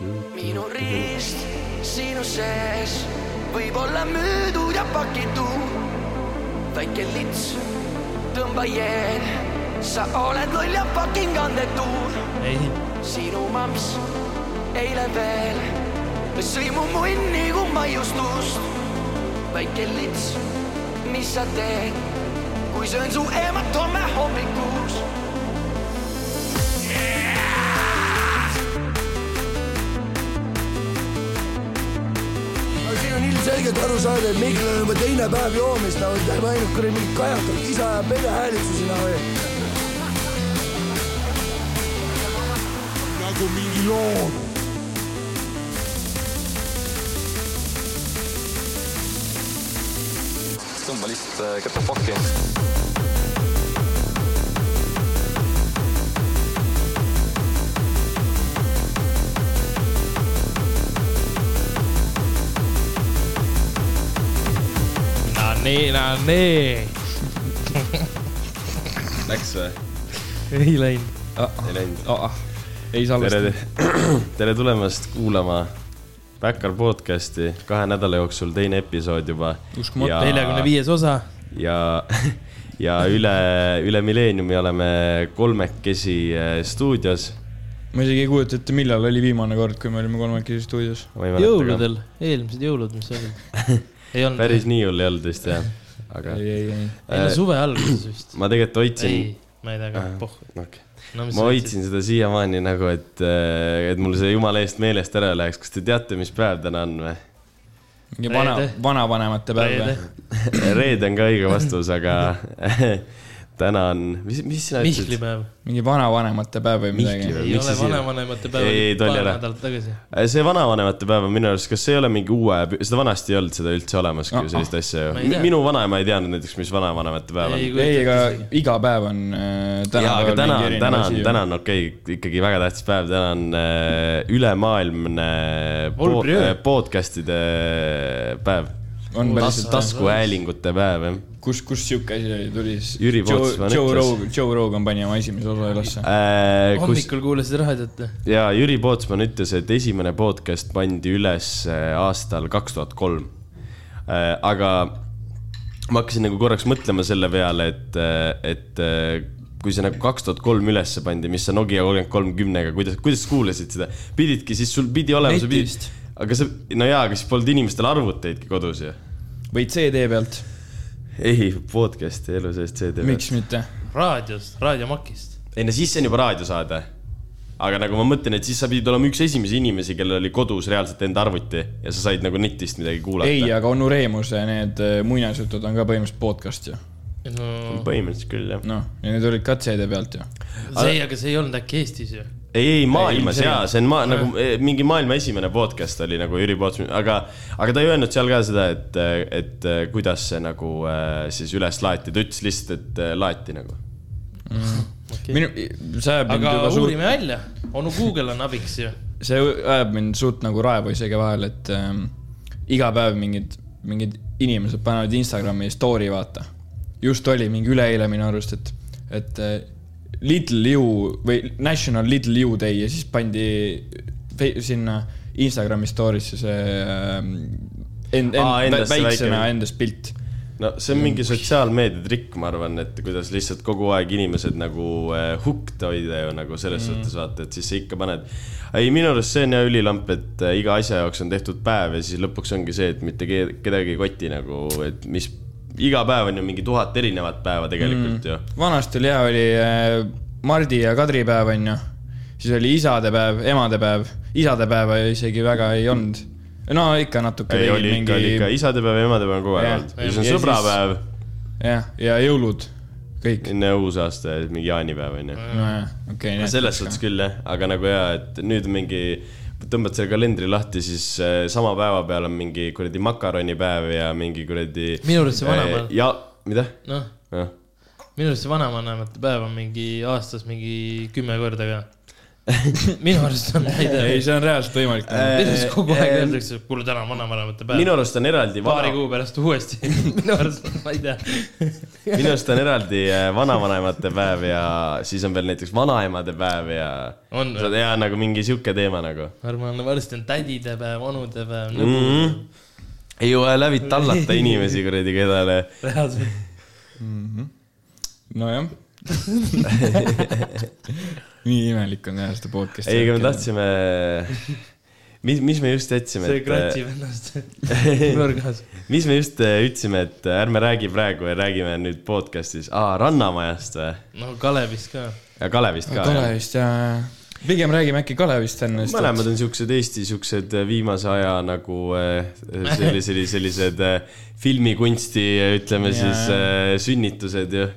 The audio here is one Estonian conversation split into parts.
minu riist sinu sees võib olla müüdud ja pakitud. väike lits, tõmba jeel, sa oled loll ja fucking andetu. sinu mamps eile veel sõi mu munni kui maiustust. väike lits, mis sa teed, kui söön su emat homme hommikus ilmselgelt aru saada, et Mihkel on juba teine päev joomist, nagu teeb ainult kuradi mingit kajakat, isa ajab meelehäälitusi sinna või. nagu mingi loom. tõmba lihtsalt kätte pokki. nii. Läks või? ei läinud. ei läinud. ei salvesta. tere, tere tulemast kuulama Backyard podcasti, kahe nädala jooksul teine episood juba. Uskumatu. neljakümne viies osa. ja, ja üle, üle milleeniumi oleme kolmekesi äh, stuudios. ma isegi ei kujuta ette, millal oli viimane kord, kui me olime kolmekesi stuudios. jõuludel, eelmised jõulud, mis see oli? ei olnud. päris nii hull ei olnud vist jah, aga ei, ei, ei. ei no suve alguses vist. ma tegelikult ei hoidsin,, ma ei tea ka, pohh. okay. no mis ma hoidsin seda siiamaani nagu, et, et mul see jumala eest meelest ära läheks. kas te teate, mis päev täna on või? mingi vana vanavanemate päev või?, reede on ka õige vastus, aga täna on, mis, mis sina ütlesid? Mihklipäev. mingi vanavanemate päev või midagi ei ole vanavanemate päev, paar ära. nädalat tagasi. see vanavanemate päev on minu arust, kas see ei ole mingi uue, seda vanasti ei olnud seda üldse olemaski Ah, ju sellist asja ma ei ju tea.. minu vanaema ei teadnud näiteks, mis vanavanemate päev on. Ei, ega iga päev on äh, tänapäeval aga täna mingi on, erinev täna asi on, ju. täna on okei okay,, ikkagi väga tähtis päev, täna on äh, ülemaailmne po Olbriöö. podcast'ide päev. On päriselt, taskuhäälingute päev jah kus, kus siuke asi oli, tuli siis Jüri Joe, Pootsman Joe. Rogan, Joe Rogan pani oma esimese osa ülesse. äh,. kus hommikul kuulasid raadiot või? ja Jüri Pootsman ütles, et esimene podcast pandi üles äh, aastal kaks tuhat kolm. aga ma hakkasin nagu korraks mõtlema selle peale, et, et äh, kui see nagu kaks tuhat kolm ülesse pandi, mis sa Nokia kolmkümmend kolm kümnega, kuidas, kuidas kuulasid seda? pididki siis, sul pidi olema, sa pidid aga sa, no jaa, aga siis polnud inimestel arvuteidki kodus ju. või CD pealt, ei, podcast'i elu seest CD pealt. miks mitte? raadiost, raadiomakist. ei no siis see on juba raadiosaade. aga nagu ma mõtlen, et siis sa pidid olema üks esimesi inimesi, kellel oli kodus reaalselt enda arvuti ja sa said nagu netist midagi kuulata. ei, aga onu Reemuse need äh, muinasjutud on ka põhimõtteliselt podcast ju. no põhimõtteliselt küll jah. noh, ja need olid ka CD pealt ju. see, aga see ei olnud äkki Eestis ju. ei, maailmas Ei, jaa, see on ma, nagu eh, mingi maailma esimene podcast oli nagu Jüri Pootsman, aga, aga ta ei öelnud seal ka seda, et, et eh, kuidas see nagu eh, siis üles laeti, ta ütles lihtsalt, et laeti nagu. Okay. minu, see ajab mind aga juba suurt, uurime välja, onu Google on abiks ju. see ajab mind suurt nagu raevu isegi vahel, et ähm, iga päev mingid, mingid inimesed panevad Instagrami story, vaata. just oli mingi üleeile minu arust, et, et Little You või National Little You Day ja siis pandi sinna Instagrami story'sse see ähm, end, Aa, end, see väiksena endast pilt. no see on mingi sotsiaalmeedia trikk, ma arvan, et kuidas lihtsalt kogu aeg inimesed nagu äh, hooked hoida ju nagu selles mm. suhtes vaata, et siis sa ikka paned. ei, minu arust see on jah ülilamp, et äh, iga asja jaoks on tehtud päev ja siis lõpuks ongi see, et mitte ke- kedagi ei koti nagu, et mis, iga päev on ju mingi tuhat erinevat päeva tegelikult mm. ju. vanasti oli hea, oli äh, Mardi ja Kadri päev, onju. siis oli isadepäev, emadepäev, isadepäeva isegi väga ei olnud. no ikka natuke ei, oli ikka, oli ikka isadepäev ja emadepäev on kogu aeg olnud. ja siis on Ja sõbrapäev jah, ja jõulud, kõik. enne uusaasta mingi jaanipäev on ju. nojah, okei No selles suhtes. küll jah, aga nagu jaa, et nüüd on mingi, tõmbad selle kalendri lahti, siis äh, sama päeva peal on mingi kuradi makaronipäev ja mingi kuradi. Minu arust see vanapäev- ja, mida? jah, minu arust see vanavanemate päev on mingi aastas mingi kümme korda ka. minu arust on, ei tea ei,. see on reaalselt võimalik. minu arust kogu aeg Äh, öeldakse, et kuule täna on vanavanemate päev. minu arust on eraldi paari vana, kuu pärast uuesti. minu arust, ma ei tea. minu arust on eraldi äh, vanavanemate päev ja siis on veel näiteks vanaemade päev ja ja nagu mingi sihuke teema nagu ma arvan, varsti on tädide päev, onude päev, mm. -hmm. ei jõua läbi tallata inimesi kuradi kedale. reaalselt. nojah. Nii imelik on teha seda podcast'i. ei, aga me tahtsime, mis, mis me just jätsime, see et, kratsib ennast nurgas. mis me just äh, ütlesime, et äh, ärme räägi praegu ja räägime nüüd podcast'is, aa, Rannamajast või? no Kalevist ka. ja Kalevist ka. Kalevist ja, pigem räägime äkki Kalevist enne. mõlemad on siuksed Eesti siuksed äh, viimase aja nagu sellised, sellised filmikunsti, ütleme Jaa. siis sünnitused ju.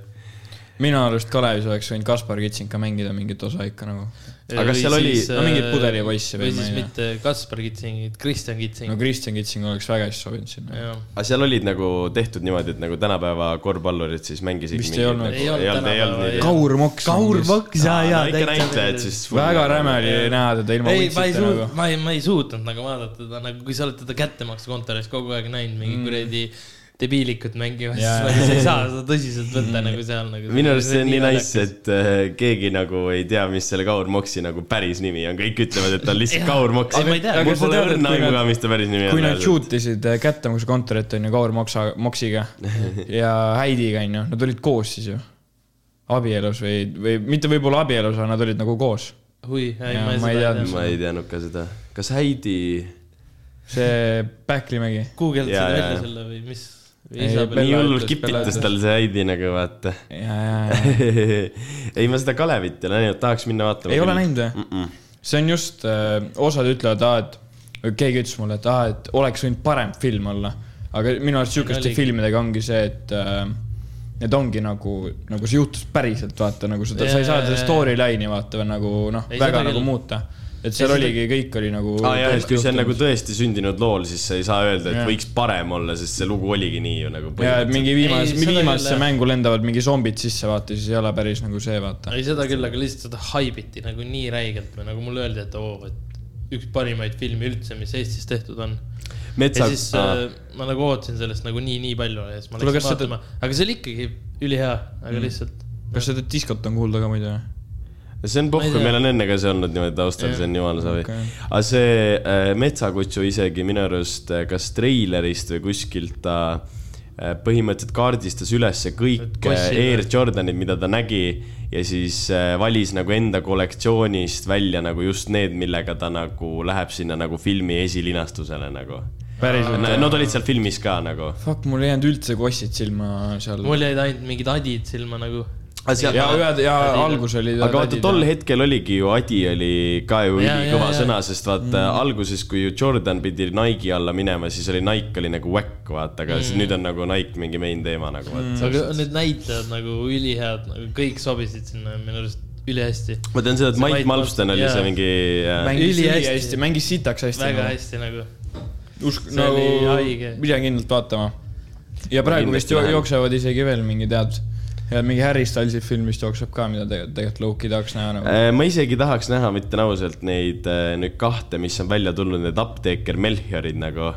Minu arust Kalevis oleks võinud Kaspar Kitsing ka mängida mingit osa ikka nagu. Aga kas seal oli- no mingit pudelipoissi või või siis mitte Kaspar Kitsingit, Kristjan Kitsing no. Kristjan Kitsing oleks väga hästi sobinud sinna. aga seal olid nagu tehtud niimoodi, et nagu tänapäeva korvpallurid siis mängisid. Vist ei olnud. Ei olnud ei. Kaur Moks. Kaur Voks ja, ja ikka näitlejad siis. väga räme oli näha teda ilma suutnud nagu., ma ei, ma ei suutnud nagu vaadata teda nagu, kui sa oled teda kättemaksukontoris kogu aeg näinud, mingi mm. Kuradi debiilikut mängimas, siis nagu sa ei saa seda tõsiselt võtta mm. nagu seal nagu. minu arust see on nii nice, et äh, keegi nagu ei tea, mis selle Kaur Moksi nagu päris nimi on, kõik ütlevad, et ta on lihtsalt. Kaur Moks. Ei, ma ei tea. mul pole õrna kui aimu nad- ka, mis ta päris nimi on. kui nad shoot isid äh, kättemaksukontorit onju Kaur Moksa, Moksiga ja Heidiga onju, nad olid koos siis ju. abielus või, või mitte võib-olla abielus, aga nad olid nagu koos. hui, ei ma ei seda teadnud. tea. ma ei teadnud ka seda. kas Heidi, see Pähklimägi. guugeldasid Jaa, jaa, välja selle või mis? Ei, nii hullult kipitas tal see Heidi nagu vaata. ei, ma seda Kalevit ei ole näinud, tahaks minna vaatama. ei ole näinud või? mm? -mm. see on just äh,, osad ütlevad, et keegi ütles mulle, et aa, et oleks võinud parem film olla. aga minu arust sihukeste filmidega ongi see, et äh, need ongi nagu, nagu see juhtus päriselt, vaata nagu seda, sa ei saa seda Jaa. storyline'i vaata või nagu noh, väga nagu muuta. Et seal oligi, kõik oli nagu. aa jaa, et kui see on nagu tõesti sündinud lool, siis sa ei saa öelda, et Jaa. võiks parem olla, sest see lugu oligi nii ju nagu. ja et mingi viimase jah. mängu lendavad mingi zombid sisse, vaata, siis ei ole päris nagu see, vaata. ei, seda küll, aga lihtsalt seda haibiti nagu nii räigelt või nagu mulle öeldi, et oo, et üks parimaid filme üldse, mis Eestis tehtud on. metsa ja, siis äh, ma nagu ootasin sellest nagu nii, nii palju ja siis ma läksin kas seda- vaatama, aga see oli ikkagi ülihea, aga mm. lihtsalt. kas seda diskot on kuulda ka muidu? See on pohhu, meil on enne ka see olnud niimoodi taustal, Jah. see on jumala savi Okei. aga see äh, Metsakutsu isegi minu arust äh, kas treilerist või kuskilt ta äh, põhimõtteliselt kaardistas üles kõik äh, Air? Jordanid, mida ta nägi ja siis äh, valis nagu enda kollektsioonist välja nagu just need, millega ta nagu läheb sinna nagu filmi esilinastusele nagu. päriselt? Nad olid seal filmis ka nagu. Fuck, mul ei jäänud üldse kossid silma seal. mul jäid ainult mingid adid silma nagu. Ja ühed ja algus oli. aga vaata, tol hetkel oligi ju Adi oli ka ju ülikõva sõna, sest vaata mm. alguses, kui ju Jordan pidi Nike'i alla minema, siis oli Nike oli nagu whack, vaata, aga mm. nüüd on nagu Nike mingi main teema nagu vaata aga need näitlejad nagu ülihead, nagu kõik sobisid sinna minu arust ülihästi. ma tean seda, et See Mike Malmsten oli see mingi mängis Ülihästi. mängis sitaks hästi. väga hästi nagu. usk, nagu pidin kindlalt vaatama. ja praegu vist jooksevad isegi veel mingi tead, ja mingi Harry Stylesi film vist jookseb ka, mida tegelikult, tegelikult Loki tahaks näha nagu. äh, ma isegi tahaks näha, ma ütlen ausalt, neid äh, nüüd kahte, mis on välja tulnud, need apteeker Melchiorid nagu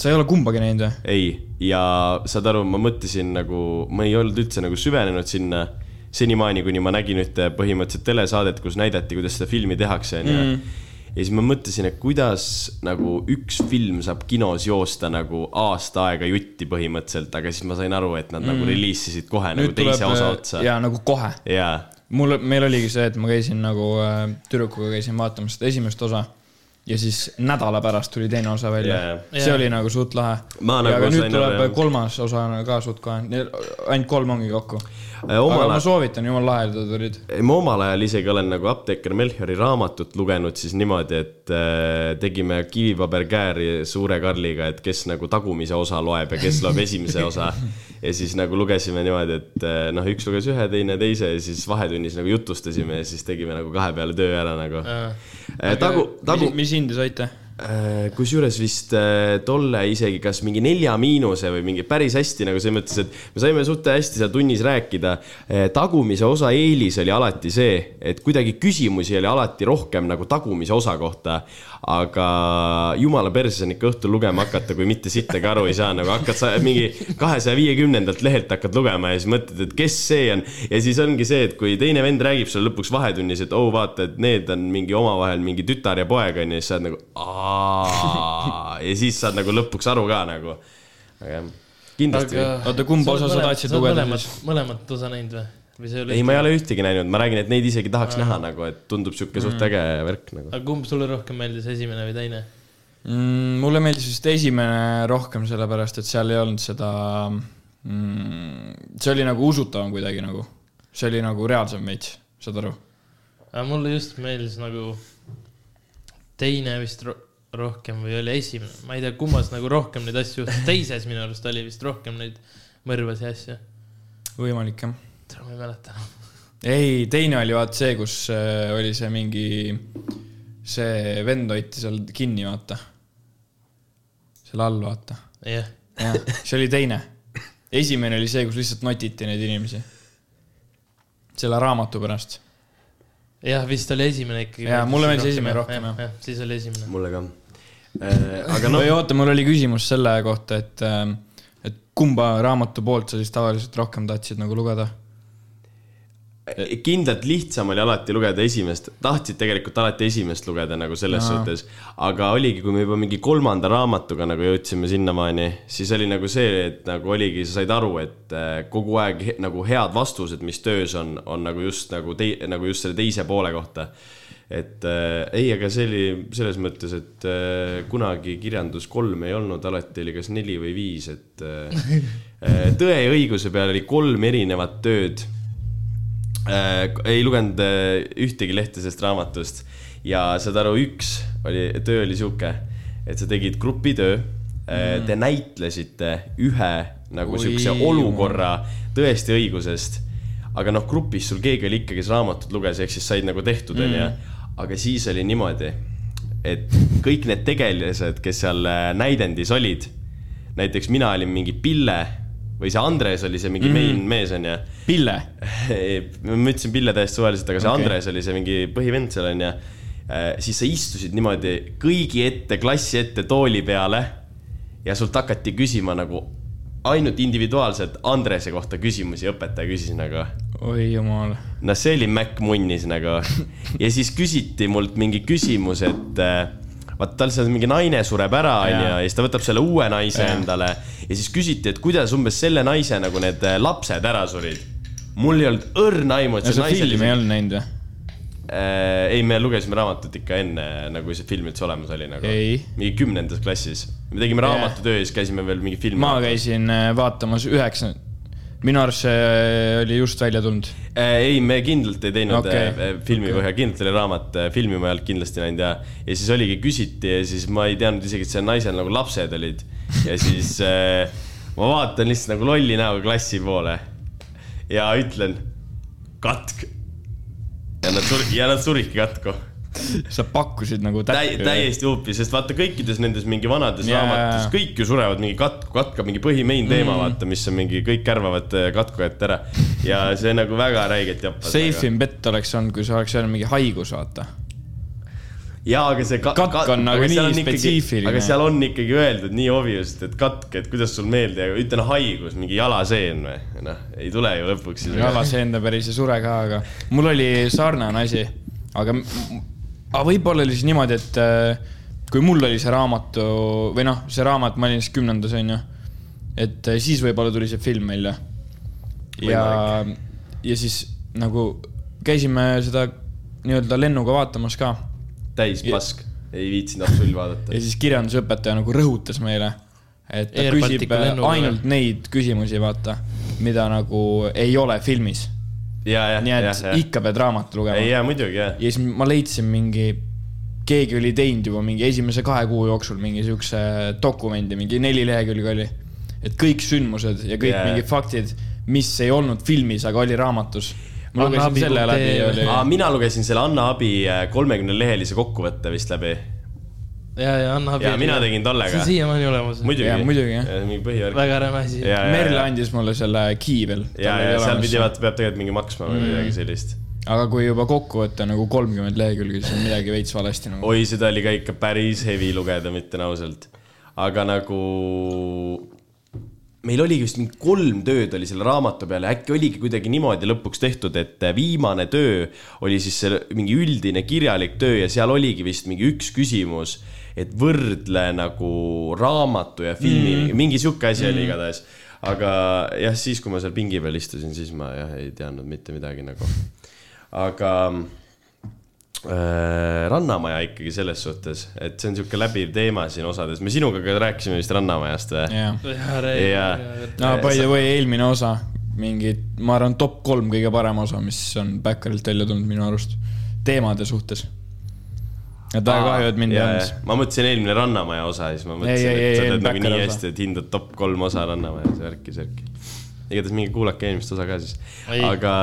sa ei ole kumbagi näinud või? ei, ja saad aru, ma mõtlesin nagu, ma ei olnud üldse nagu süvenenud sinna senimaani, kuni ma nägin ühte põhimõtteliselt telesaadet, kus näidati, kuidas seda filmi tehakse, onju. Ja siis ma mõtlesin, et kuidas nagu üks film saab kinos joosta nagu aasta aega jutti põhimõtteliselt, aga siis ma sain aru, et nad mm. nagu reliisisid kohe nagu teise osa otsa. ja nagu kohe. jaa, mul, meil oligi see, et ma käisin nagu äh, tüdrukuga käisin vaatamas seda esimest osa ja siis nädala pärast tuli teine osa välja Jaa, yeah.. see Jaa. oli nagu suht lahe. Nagu aga nüüd tuleb aru, kolmas osa ka suht kohe, ainult kolm ongi kokku. Aga omal ma soovitan, jumala lahedad olid. ma omal ajal isegi olen nagu apteeker Melchiori raamatut lugenud siis niimoodi, et äh, tegime kivipaberkääri suure Karliga, et kes nagu tagumise osa loeb ja kes loeb esimese osa. ja siis nagu lugesime niimoodi, et äh, noh, üks luges ühe, teine teise ja siis vahetunnis nagu jutustasime ja siis tegime nagu kahe peale töö ära nagu. Äh, tagu, tagu, mis hinde saite? Äh, kusjuures vist äh, tolle isegi kas mingi nelja miinuse või mingi päris hästi nagu selles mõttes, et me saime suht hästi seal tunnis rääkida. Äh, tagumise osa eelis oli alati see, et kuidagi küsimusi oli alati rohkem nagu tagumise osa kohta aga jumala perses on ikka õhtul lugema hakata, kui mitte sittagi aru ei saa, nagu hakkad sa mingi kahesaja viiekümnendalt lehelt hakkad lugema ja siis mõtled, et kes see on. ja siis ongi see, et kui teine vend räägib sulle lõpuks vahetunnis, et oo oh, vaata, et need on mingi omavahel mingi tütar ja poeg on ju, siis sa oled nagu aa ja siis saad nagu lõpuks aru ka nagu, aga jah kindlasti. oota, kumba osa sa tahtsid lugeda siis? mõlemat osa näinud või? ei, ma ei ole ühtegi näinud, ma räägin, et neid isegi tahaks Aa. näha nagu, et tundub sihuke mm. suht äge värk nagu. aga kumb sulle rohkem meeldis, esimene või teine mm,? mulle meeldis vist esimene rohkem, sellepärast et seal ei olnud seda mm,, see oli nagu usutavam kuidagi nagu, see oli nagu reaalsem veits, saad aru? mulle just meeldis nagu teine vist ro rohkem või oli esimene, ma ei tea, kummas nagu rohkem neid asju juhtus, teises minu arust oli vist rohkem neid mõrvasid ja asju. võimalik jah Petra, ma ei mäleta enam ei, teine oli vaata see, kus äh, oli see mingi, see vend hoiti seal kinni, vaata. seal all, vaata. jah. see oli teine. esimene oli see, kus lihtsalt notiti neid inimesi. selle raamatu pärast. jah, vist oli esimene ikkagi. ja mulle meeldis esimene rohkem, jah ja,. siis oli esimene. mulle ka. Äh, aga no. või oota, mul oli küsimus selle kohta, et, äh, et kumba raamatu poolt sa siis tavaliselt rohkem tahtsid nagu lugeda Eh, kindlalt lihtsam oli alati lugeda esimest, tahtsid tegelikult alati esimest lugeda nagu selles Aa. suhtes, aga oligi, kui me juba mingi kolmanda raamatuga nagu jõudsime sinnamaani, siis oli nagu see, et nagu oligi, sa said aru, et eh, kogu aeg nagu head vastused, mis töös on, on nagu just nagu tei-, nagu just selle teise poole kohta. et äh, ei, aga see oli selles mõttes, et äh, kunagi kirjandus kolm ei olnud, alati oli kas neli või viis, et äh, Tõe ja õiguse peal oli kolm erinevat tööd äh,. ei lugenud äh, ühtegi lehte sellest raamatust ja saad aru, üks oli, töö oli sihuke, et sa tegid grupitöö äh, mm.. Te näitlesite ühe nagu Oi, siukse olukorra tõesti õigusest. aga noh, grupis sul keegi oli ikka, kes raamatut luges, ehk siis said nagu tehtud, mm. onju. aga siis oli niimoodi, et kõik need tegelased, kes seal äh, näidendis olid, näiteks mina olin mingi Pille või see Andres oli see mingi mm. main mees, onju. Pille ma ütlesin Pille täiesti suvaliselt, aga see okay. Andres oli see mingi põhivend seal, onju. Äh, siis sa istusid niimoodi kõigi ette, klassi ette tooli peale ja sult hakati küsima nagu ainult individuaalselt Andrese kohta küsimusi õpetaja küsis nagu. oi jumal. no see oli Mac munnis nagu ja siis küsiti mult mingi küsimus, et äh, vaat tal seal mingi naine sureb ära, onju, ja siis ta võtab selle uue naise ja. endale ja siis küsiti, et kuidas umbes selle naise nagu need äh, lapsed ära surid. mul ei olnud õrna aimu, et see naised. filmi isegi... ei olnud näinud või? Äh, ei, me lugesime raamatut ikka enne, nagu see film üldse olemas oli nagu. mingi kümnendas klassis, me tegime raamatutöö ja siis käisime veel mingi filmi. ma käisin äh, vaatamas üheksakümne minu arust see äh, oli just välja tulnud. Äh, ei, me kindlalt ei teinud okay. Äh, filmi okay. põhjal, kindlalt oli raamat, filmi ma ei olnud kindlasti näinud ja, ja siis oligi, küsiti ja siis ma ei teadnud isegi, et seal naisel nagu lapsed olid. ja siis ma vaatan lihtsalt nagu lolli näoga klassi poole ja ütlen katk. ja nad sur-, ja nad surivadki katku sa pakkusid nagu täppi, Täi, täiesti huupi, sest vaata kõikides nendes mingi vanades yeah. raamatus kõik ju surevad mingi katku, katkab mingi põhimein teema mm., vaata, mis on mingi, kõik kärvavad äh, katku ette ära. ja see nagu väga räigelt japas. Safe in bet oleks olnud, kui see oleks olnud mingi haigus, vaata jaa, aga see ka, katk on nagu aga nii spetsiifiline. aga seal on ikkagi öeldud nii obvious, et katk, et kuidas sul meelde, ütlen haigus, mingi jalaseen või? noh, ei tule ju lõpuks. jalaseen ta päris ei sure ka, aga mul oli sarnane asi, aga aga võib-olla oli siis niimoodi, et äh, kui mul oli see raamatu või noh, see raamat, ma olin siis kümnendas onju, et äh, siis võib-olla tuli see film välja. ja, ja siis nagu käisime seda nii-öelda lennuga vaatamas ka. täis pask, ei viitsinud absoluutselt vaadata. ja siis kirjandusõpetaja nagu rõhutas meile, et ta Air küsib ainult neid küsimusi, vaata, mida nagu ei ole filmis nii et ja, ja. ikka pead raamatu lugema. ja muidugi, jah. ja siis ma leidsin mingi, keegi oli teinud juba mingi esimese kahe kuu jooksul mingi siukse dokumendi, mingi neli lehekülge oli. et kõik sündmused ja kõik ja. mingid faktid, mis ei olnud filmis, aga oli raamatus ma lugesin selle läbi. mina lugesin selle Anna Abi kolmekümnelehelise kokkuvõtte vist läbi ja, ja Anna ja mina tegin see tollega on. siiamaani olemas. muidugi muidugi, jah. mingi põhivärk. väga räme asi. Merle andis mulle selle key veel. ja, ja seal pidi vaata, peab tegelikult mingi maksma või Mm. midagi sellist. aga kui juba kokku võtta nagu kolmkümmend lehekülge, siis on midagi veits valesti nagu. oi, seda oli ka ikka päris hevi lugeda, ütlen ausalt. aga nagu meil oligi vist mingi kolm tööd oli selle raamatu peale, äkki oligi kuidagi niimoodi lõpuks tehtud, et viimane töö oli siis see mingi üldine kirjalik töö ja seal oligi vist mingi üks küsimus, et võrdle nagu raamatu ja filmi mm., mingi sihuke asi mm. oli igatahes. aga jah, siis kui ma seal pingi peal istusin, siis ma jah ei teadnud mitte midagi nagu. aga äh, Rannamaja ikkagi selles suhtes, et see on sihuke läbiv teema siin osades, me sinuga ka rääkisime vist Rannamajast või? jah. Jaa. no by the way, eelmine osa, mingi, ma arvan, top kolm kõige parem osa, mis on Backerilt välja tulnud minu arust, teemade suhtes. Et väga kahju, et mind ei olnud. ma mõtlesin eelmine Rannamaja osa ja siis ma mõtlesin, ei, ei, et sa teed nagu nii hästi, et hindad top kolm osa Rannamaja, särki, särki. igatahes minge kuulake eelmist osa ka siis, Ei. aga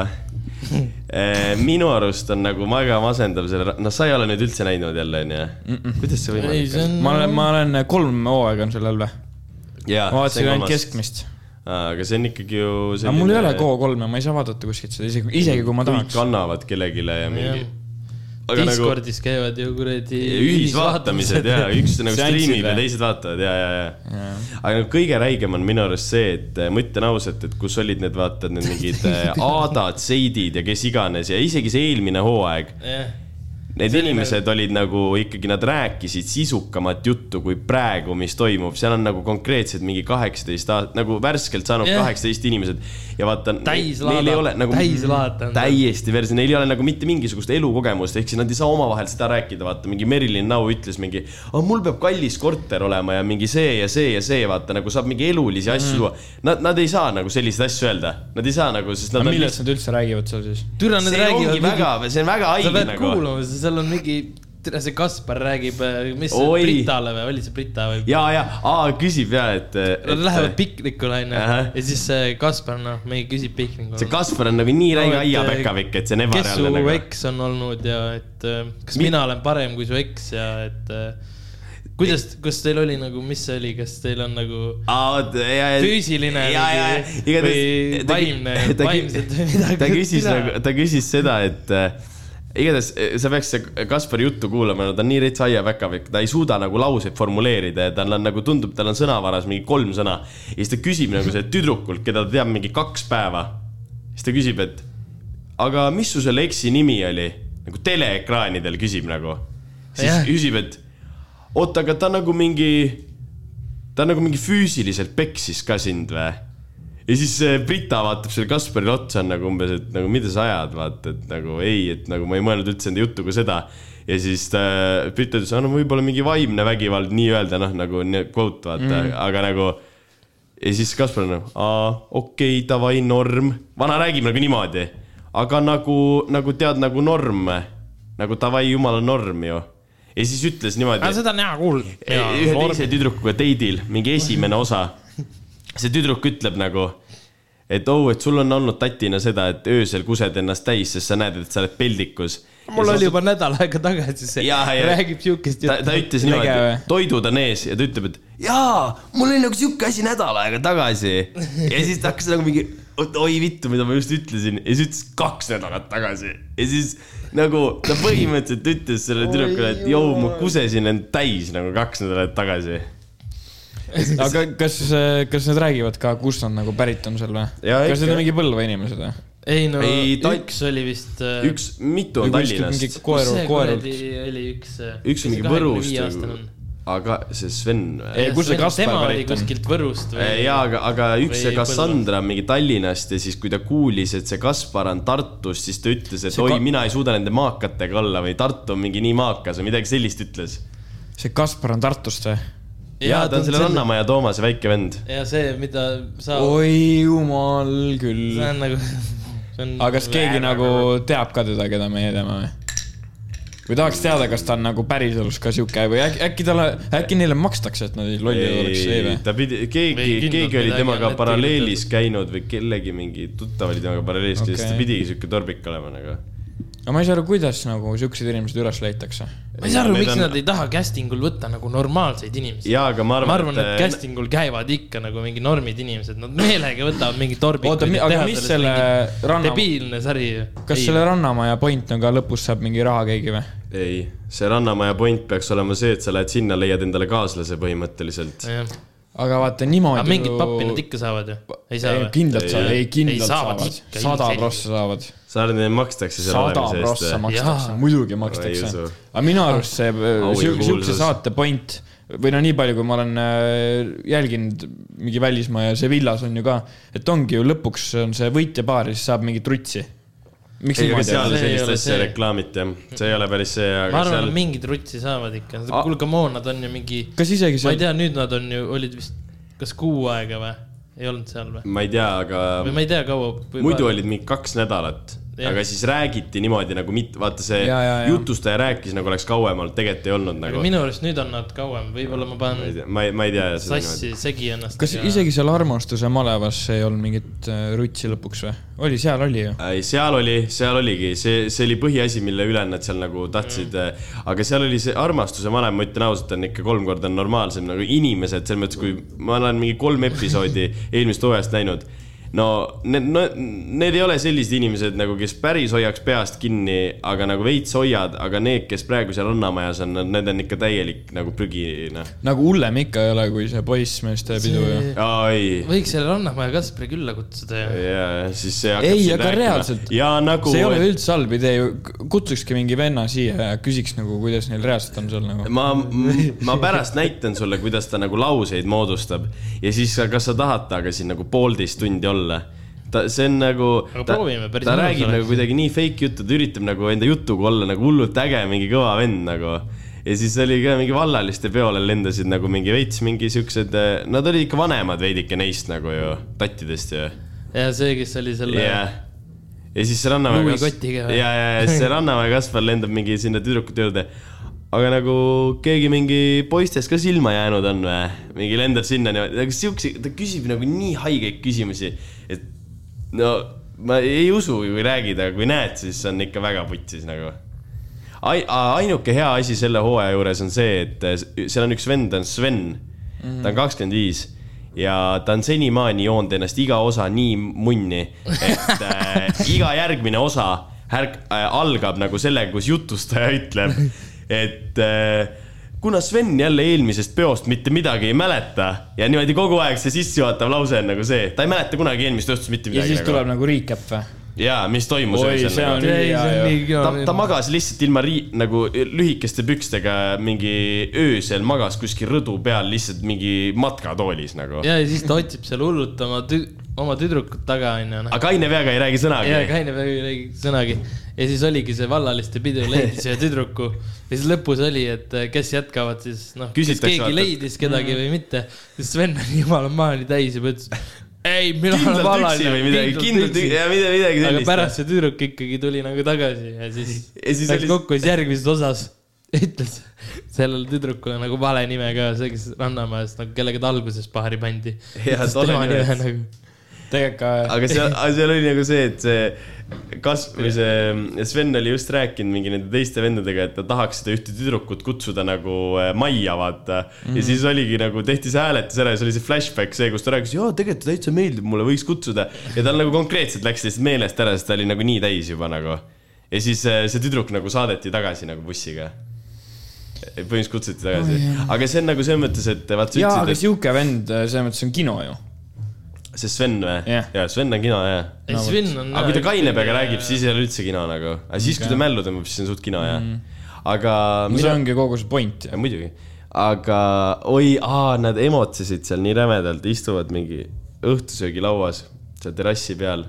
eh, minu arust on nagu väga masendav selle, noh, sa ei ole nüüd üldse näinud jälle onju, kuidas see võimalik on? ma olen, ma olen kolm hooaega on sellel või? ma vaatasin ainult. keskmist. aga see on ikkagi ju. aga mul ei ole Go3-e, ma ei saa vaadata kuskilt seda, isegi, isegi kui ma kõik tahaks. annavad kellelegi ja mingi. Nagu Discordis käivad ju kuradi. ühisvaatamised ja üks nagu striimib ja teised vaatavad ja, ja, ja. aga nagu kõige räigem on minu arust see, et äh, ma ütlen ausalt, et kus olid need, vaata need mingid äh, Aadad, Seidid ja kes iganes ja isegi see eelmine hooaeg. jah, Need oli inimesed olid nagu ikkagi, nad rääkisid sisukamat juttu kui praegu, mis toimub, seal on nagu konkreetselt mingi kaheksateist aastat, nagu värskelt saanud kaheksateist inimesed ja vaata. Neil ei ole nagu täiesti versi, neil ei ole nagu mitte mingisugust elukogemust, ehk siis nad ei saa omavahel seda rääkida, vaata mingi Merilin Nau ütles mingi, mul peab kallis korter olema ja mingi see ja see ja see, vaata nagu saab mingi elulisi asju tuua mm.. Nad, nad ei saa nagu selliseid asju öelda, nad ei saa nagu, sest nad millest nad üldse räägivad seal siis? türa nad see ongi räägivad. väga, see on väga sa haige nagu. Seal on mingi, tere, see Kaspar räägib, mis Oi. Britale või oli see Brita või? ja, ja, aa küsib ja, et. Nad lähevad piknikule onju ja siis see Kaspar, noh, meie küsib piknikul. see Kaspar on nagu nii räige No, aiapekavik, et see on kes su ebareaalne nagu. eks on olnud ja et äh, kas Mi- mina olen parem kui su eks ja et äh, kuidas, kas teil oli nagu, mis see oli, kas teil on nagu füüsiline ja, ja, ja, või igatahes. vaimne, vaimselt või midagi? ta küsis nagu, ta küsis seda, et äh, igatahes äh, sa peaks Kaspari juttu kuulama, no ta on nii rets aiapäkavik, ta ei suuda nagu lauseid formuleerida ja tal on nagu tundub, tal on sõnavaras mingi kolm sõna. ja siis ta küsib nagu see tüdrukult, keda ta teab mingi kaks päeva. siis ta küsib, et aga mis su selle eksi nimi oli? nagu teleekraanidel küsib nagu. siis Jah. küsib, et oota, aga ta nagu mingi, ta nagu mingi füüsiliselt peksis ka sind või? Ja siis see Brita vaatab selle Kasparile otsa, nagu umbes, et nagu mida sa ajad, vaata, et nagu ei, et nagu ma ei mõelnud üldse enda juttu kui seda. ja siis ta, Brita ütles, no võib-olla mingi vaimne vägivald nii-öelda noh, nagu quote vaata mm., aga nagu. ja siis Kaspar on nagu, aa, okei okay,, davai, norm, vana räägib nagu niimoodi, aga nagu, nagu tead nagu norm, nagu davai, jumala norm ju. ja siis ütles niimoodi seda on hea kuulda. ühe teise tüdrukuga date'il, mingi esimene osa. See tüdruk ütleb nagu, et oh, et sul on olnud tatina seda, et öösel kused ennast täis, sest sa näed, et sa oled peldikus. mul oli juba nädal aega tagasi see, räägib siukest ta, ta ütles niimoodi või?, toidud on ees ja ta ütleb, et jaa, mul oli nagu sihuke asi nädal aega tagasi. ja siis ta hakkas nagu mingi, oi vittu, mida ma just ütlesin. Ja siis ütles kaks nädalat tagasi. Ja siis nagu ta põhimõtteliselt ütles sellele tüdrukule, et jõu, ma kusesin end täis nagu kaks nädalat tagasi aga kas, kas nad räägivad ka, kust nad nagu pärit on seal või? Jaa, kas need on mingi Põlva inimesed või? ei no Ei, ta- üks oli vist. üks, mitu on Tallinnast, koeru, koerult. oli üks. üks on mingi Võrust, aga see Sven. Ei, kus see Kaspar pärit on? kuskilt Võrust või? ja, aga, aga üks see Cassandra on mingi Tallinnast ja siis, kui ta kuulis, et see Kaspar on Tartust, siis ta ütles, et See oi ka-, mina ei suuda nende maakatega olla või Tartu on mingi nii maakas või midagi sellist ütles. see Kaspar on Tartust või? Ja ta on selle. Rannamaja Toomase väike vend. ja see, mida sa, oi jumal küll see. on nagu. aga kas keegi nagu teab ka teda, keda meie teame või? või tahaks teada, kas ta on nagu päriselus ka sihuke või äkki, äkki talle, äkki neile makstakse, et nad ei lolli oleks või või? ta pidi, keegi, keegi oli temaga paralleelis käinud või kellegi mingi tuttav oli temaga paralleelis käinud, siis ta pidigi siuke torbik olema nagu. Aga ma ei saa aru, kuidas nagu siuksed inimesed üles leitakse. ma ei saa aru, miks on- nad ei taha casting ul võtta nagu normaalseid inimesi. jaa, aga ma ma arvan, arvan, et casting ul käivad ikka nagu mingi normid inimesed, nad meelega võtavad mingi oota, torbikuid. aga mis selle ranna, debiilne sari. kas selle Rannamaja point on ka lõpus saab mingi raha keegi või? ei, see Rannamaja point peaks olema see, et sa lähed sinna, leiad endale kaaslase põhimõtteliselt. Aga vaata niimoodi. aga mingit pappi nad ikka saavad ju, ei saa või? kindlalt Ei, saavad, ei. kindlalt Ei, saavad sada prossa saavad, sa arvad, et makstakse seal sada olemise prossa eest või? makstakse Jaa., muidugi Ma ei makstakse aga minu arust see ja siukse saate point või no nii palju, kui ma olen äh, jälginud mingi välismaa ja Sevillas on ju ka, et ongi ju lõpuks on see võitjapaar ja siis saab mingit rutsi. Miks ei, seal on? See ei sellist ole asja see. reklaamiti jah, see ei ole päris see, ma aga arvan, seal et mingid rutsi saavad ikka. Kuule, come on, nad on ju mingi, kas isegi ma ei seal, tea, nüüd nad on ju, olid vist, kas kuu aega või? ei olnud seal või? ma ei tea, aga või ma ei tea, kaua. muidu olid mingi kaks nädalat. Aga siis räägiti niimoodi nagu mitte, vaata see Ja, ja, ja. jutustaja rääkis nagu oleks kauem olnud, tegelikult ei olnud nagu. minu arust nüüd on nad kauem, võib-olla ma ma ei panen tea, ma ei, ma ei tea sassi, segi ennast. kas isegi seal armastuse malevas ei olnud mingit äh, rutsi lõpuks või? oli, seal oli ju. ei, seal oli, seal oligi, see, see oli põhiasi, mille üle nad seal nagu tahtsid mm.. aga seal oli see armastuse vanem, ma ütlen ausalt, on ikka kolm korda normaalsem nagu inimesed, selles mõttes, kui ma olen mingi kolm episoodi eelmisest hooajast näinud. No need no,, need ei ole sellised inimesed nagu, kes päris hoiaks peast kinni, aga nagu veits hoiad, aga need, kes praegu seal Rannamajas on, need on ikka täielik nagu prügi, noh. nagu hullem ikka ei ole, kui see poissmeeste pidu ju. aa, ei. võiks selle Rannamaja Kaspari külla kutsuda ja. ja siis see Ei, aga reaalselt. ja nagu. see ei ole üldse halb idee ju, kutsukski mingi venna siia ja küsiks nagu, kuidas neil reaalselt on seal nagu. ma, ma pärast näitan sulle, kuidas ta nagu lauseid moodustab ja siis, kas sa tahad temaga siin nagu poolteist tundi olla. ta, see on nagu. Ta mõnus räägib oleks. nagu kuidagi nii fake juttu, ta üritab nagu enda jutuga olla nagu hullult äge, mingi kõva vend nagu. ja siis oli ka mingi vallaliste peole lendasid nagu mingi veits mingi siuksed, nad olid ikka vanemad veidike neist nagu ju, tattidest ju ja see, kes oli selle jah. ja siis see Rannamäe Louis Kotiga või? ja, ja, ja siis see Rannamäe Kaspar lendab mingi sinna tüdrukute juurde. Aga nagu keegi mingi poistest ka silma jäänud on või? mingi lendab sinna niimoodi, aga siukse, ta küsib nagu nii haigeid küsimusi, et no ma ei usu, kui räägid, aga kui näed, siis on ikka väga putsis nagu. Ai-, ainuke hea asi selle hooaja juures on see, et eh, seal on üks vend, ta on Sven mm. -hmm. ta on kakskümmend viis ja ta on senimaani joonud ennast iga osa nii munni, et äh, iga järgmine osa härk- äh, algab nagu sellega, kus jutustaja ütleb, et äh, kuna Sven jälle eelmisest peost mitte midagi ei mäleta ja niimoodi kogu aeg see sissejuhatav lause on nagu see, ta ei mäleta kunagi eelmist õhtust mitte ja midagi. siis tuleb nagu recap või? jaa, mis toimus ju. ta, ta magas lihtsalt ilma rii-, nagu lühikeste pükstega mingi öösel magas kuskil rõdu peal lihtsalt mingi matkatoolis nagu. ja, ja siis ta otsib seal hullult oma tü-, oma tüdrukut taga onju, noh. aga kaine peaga ei räägi sõnagi ja. Kaine Päev ei räägi sõnagi ja siis oligi see vallaliste pidu leidis ühe tüdruku ja siis lõpus oli, et kes jätkavad siis noh, kas keegi vaata, et- leidis kedagi või mitte. siis Sven oli jumala maani täis ja ütles, ei, mina olen vallaline või midagi, kindlalt üksi ja midagi, midagi aga sellist. pärast see tüdruk ikkagi tuli nagu tagasi ja siis Ja siis läks oli- kokku ja siis järgmises osas ütles sellele tüdrukule nagu vale nime ka, see, kes Rannamäest nagu, kellega ta alguses paari pandi. Tema nime. nime nagu. Tegelikult ka aga seal, seal oli nagu see, et see kas-, või see Sven oli just rääkinud mingi nende teiste vendadega, et ta tahaks seda ühte tüdrukut kutsuda nagu äh, majja, vaata mm. -hmm. ja siis oligi nagu tehti see hääletus ära ja siis oli see flashback see, kus ta rääkis, jaa, tegelikult ta täitsa meeldib mulle, võiks kutsuda. ja tal nagu konkreetselt läks lihtsalt meelest ära, sest ta oli nagu nii täis juba nagu. ja siis äh, see tüdruk nagu saadeti tagasi nagu bussiga. põhimõtteliselt kutsuti tagasi oh,, aga see on nagu selles mõttes, et vaat sa jaa, aga ütlesid, sihuke vend, selles mõttes on kino ju. See Sven või Jah. jaa, Sven on kino, jaa ei, Sven on. aga kui ta kaine peaga räägib, siis ei ole üldse kino nagu, aga siis, kui ta mällu tõmbab, siis on suht kino jah. aga no see ongi kogu see point ja,. muidugi, aga oi, aa, nad emotsesid seal nii rämedalt, istuvad mingi õhtusöögilauas seal terrassi peal.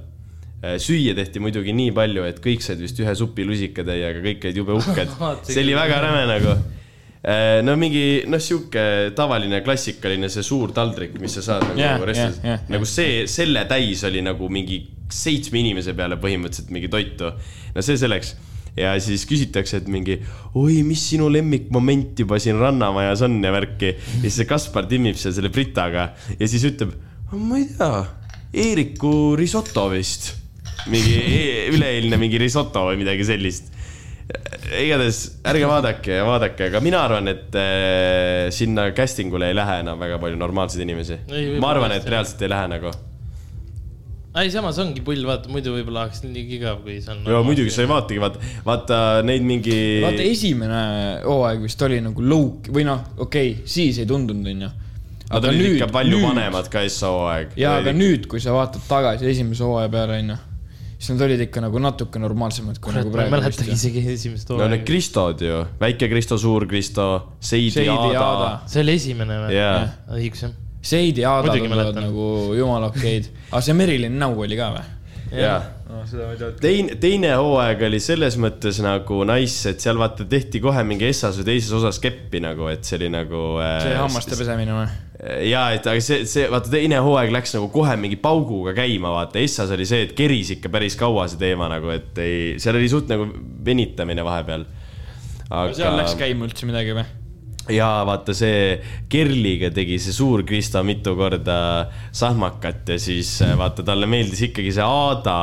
süüa tehti muidugi nii palju, et kõik said vist ühe supi lusikatäiega, kõik olid jube uhked. see oli väga räme nagu. No mingi, noh, sihuke tavaline klassikaline see suur taldrik, mis sa saad nagu yeah, restoranides jah, jah, nagu see, selle täis oli nagu mingi seitsme inimese peale põhimõtteliselt mingi toitu. no see selleks ja siis küsitakse, et mingi oi, mis sinu lemmikmoment juba siin Rannamajas on ja värki. ja siis see Kaspar timmib seal selle Britaga ja siis ütleb, ma ei tea, Eeriku risoto vist. mingi e- üleeilne mingi risoto või midagi sellist. Igatahes ärge vaadake ja vaadake, aga mina arvan, et äh, sinna casting ule ei lähe enam väga palju normaalseid inimesi ma arvan, et reaalselt ei lähe nagu. ei, samas ongi pull, vaata, muidu võib-olla oleks nii igav, kui see on. ja muidugi sa ei. vaatagi, vaata, vaata neid mingi. vaata, esimene hooaeg vist oli nagu low või noh, okei okay,, siis ei tundunud, onju. Nad olid ikka palju nüüd... vanemad ka S hooaeg. ja, aga nüüd, kui sa vaatad tagasi esimese hooaja peale, onju, siis nad olid ikka nagu natuke normaalsemad kui nagu ma ei praegu. mäletagi isegi esimest no need hooaega. Kristod ju, väike Kristo, suur Kristo, Seidi, Seidi Aada, Aada. see oli esimene või? Jaa. õigus jah. Seidi ja Aada tunduvad nagu jumala okeid. aga see Merilin Näu oli ka või? jaa. seda ma ei tea. teine, teine hooaeg oli selles mõttes nagu nice, et seal vaata tehti kohe mingi essas või teises osas keppi nagu, et see oli nagu. see hammaste pesemine või? ja, et aga see, see vaata teine hooaeg läks nagu kohe mingi pauguga käima, vaata, Essas oli see, et keris ikka päris kaua see teema nagu, et ei, seal oli suht nagu venitamine vahepeal. aga seal läks käima üldse midagi või? ja vaata see Kerliga tegi see suur Krista mitu korda sahmakat ja siis äh, vaata talle meeldis ikkagi see Aada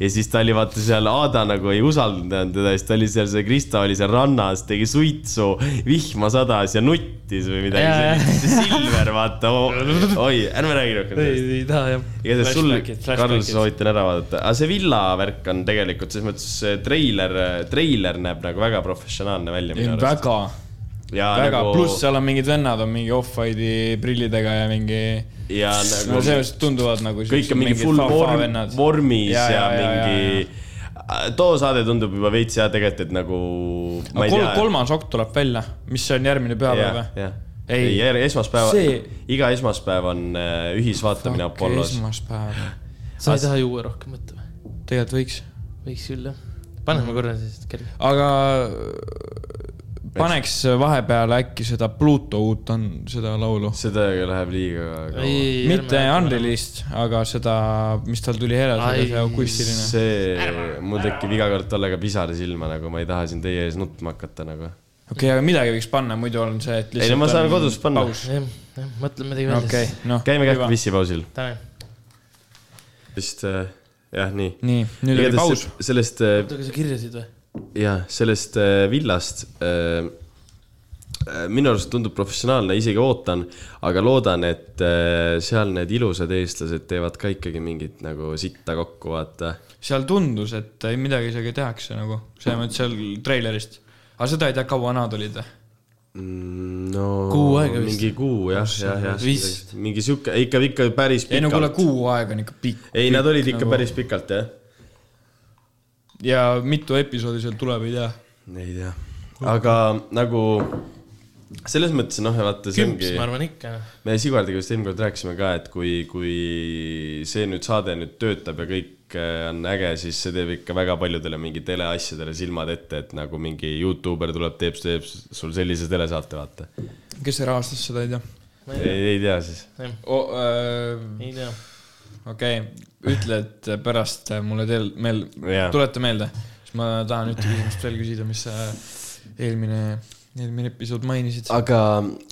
ja siis ta oli vaata seal Aada nagu ei usaldanud teda, siis ta oli seal, see Krista oli seal rannas, tegi suitsu, vihma sadas ja nuttis või midagi sellist. Silver vaata, oi, ärme räägi rohkem ei sellest., ei taha jah. igatahes sul Karl, soovitan ära vaadata, aga see villa värk on tegelikult selles mõttes see treiler, treiler näeb nagu väga professionaalne välja minu arust. väga, ja väga nagu..., pluss seal on mingid vennad on mingi off-white'i prillidega ja mingi. ja no nagu selles mõttes tunduvad nagu. kõik on mingi full vorm, vormis ja, ja, ja mingi. too saade tundub juba veits jah, tegelikult, et nagu. ma ei Kol, kolmas okt tuleb välja, mis on järgmine pühapäev või? Ei. ei, esmaspäev See- iga esmaspäev on äh, ühisvaatamine Apollos. esmaspäev, sa ei taha juua rohkem võtta või? tegelikult võiks, võiks küll jah. paneme korra siis kerge. aga paneks vahepeale äkki seda Pluto uut on, seda laulu. seda läheb liiga kaua. mitte Unreleased, aga seda, mis tal tuli Ai, see akustiline. see, mul tekib iga kord tollega pisar silma nagu, ma ei taha siin teie ees nutma hakata nagu. okei okay,, aga midagi võiks panna, muidu on see, et Ei, no ma saan kodus panna. jah, jah, mõtleme midagi välja okei siis., noh. käime kähku. pissipausil, vist äh, jah, nii. nii, nüüd oli paus. sellest äh, oota, aga sa kirjasid või? jah, sellest äh, villast äh, äh, minu arust tundub professionaalne, isegi ootan, aga loodan, et seal need ilusad eestlased teevad ka ikkagi mingit nagu sitta kokku, vaata. seal tundus, et ei, midagi isegi tehakse nagu, selles mõttes seal treilerist. aga seda ei tea, kaua nad olid või? Mm, no Kuu aega vist. mingi kuu jah, jah, jah Vist., mingi sihuke, ikka, ikka päris ei no kuule, pikalt. kuu aega on ikka pikk. ei, nad olid ikka nagu... päris pikalt jah, ja mitu episoodi seal tuleb, ei tea. ei tea, aga nagu selles mõttes noh, vaata see ongi ma arvan ikka. me Sigvardiga vist eelmine kord rääkisime ka, et kui, kui see nüüd saade nüüd töötab ja kõik äh, on äge, siis see teeb ikka väga paljudele mingi teleasjadele silmad ette, et nagu mingi Youtuber tuleb, teeb, teeb sul sellise telesaate, vaata. kes see rahastas seda, ei tea ei, ei tea siis. oh,. ei tea. okei okay., ütle, et pärast mulle teel-, meel- Jaa., tuleta meelde, siis ma tahan ühte küsimust veel küsida, mis sa eelmine, eelmine episood mainisid. aga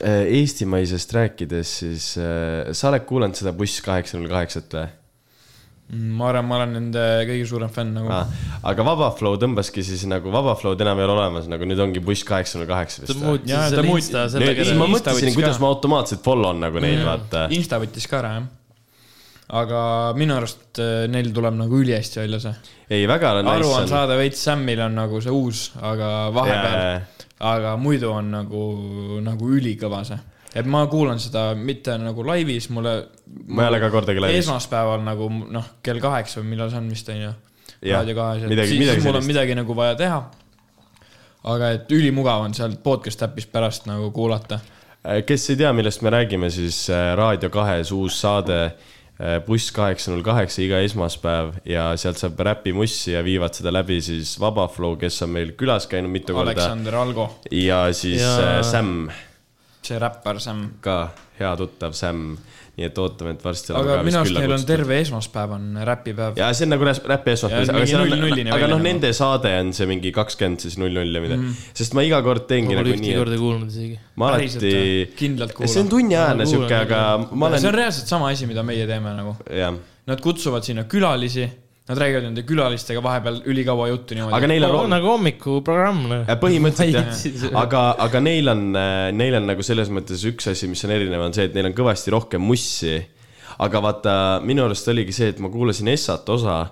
äh, eestimaisest rääkides, siis äh, sa oled kuulanud seda Buss kaheksa null kaheksat või? ma arvan, ma olen nende kõige suurem fänn nagu ah.. Aga Vabaflow tõmbaski siis nagu Vabaflow'd enam ei ole olemas, nagu nüüd ongi Buss kaheksa null kaheksa ta vist ma mõtlesin kuidas ma automaatselt follow on nagu neid, vaata. Insta võttis ka ära, jah. Aga minu arust äh, neil tuleb nagu ülihästi välja see. ei, väga nice aru on. saada veits, Samil on nagu see uus, aga vahepeal, aga muidu on nagu, nagu ülikõva see. et ma kuulan seda mitte nagu laivis, mulle. ma ei ole ka kordagi laivis. esmaspäeval nagu noh, kell kaheksa või millal see on vist onju. Raadio kahes, et midagi- siis, midagi mul on midagi nagu vaja teha. aga et ülimugav on sealt podcast äpist pärast nagu kuulata. Äh, kes ei tea, millest me räägime, siis äh, Raadio kahes uus saade Buss kaheksa null kaheksa iga esmaspäev ja sealt saab räpimussi ja viivad seda läbi siis Vabaflow, kes on meil külas käinud mitu korda Aleksander Algo, ja siis Ja- ja... Sam see räppar Sam. ka, hea tuttav Sam. Nii et ootame, et varsti aga minu arust neil on. terve esmaspäev on räpipäev. ja see on nagu räp- räpi esmaspäev, aga on aga noh, nagu. nende saade on see mingi kakskümmend siis null null ja midagi mm. -hmm. sest ma iga kord teengi ma pole nagu ühtegi nii, korda kuulnud isegi. ma alati, kindlalt see on kuulan. tunniajane Ma sihuke, kuulan aga ma see on olen, reaalselt sama asi, mida meie teeme nagu. Nad kutsuvad sinna külalisi nad räägivad nende külalistega vahepeal ülikaua juttu niimoodi. aga neil on, nagu hommikuprogramm, noh. põhimõtteliselt jah, aga, aga neil on, neil on nagu selles mõttes üks asi, mis on erinev, on see, et neil on kõvasti rohkem mussi. aga vaata, minu arust oligi see, et ma kuulasin Essat osa,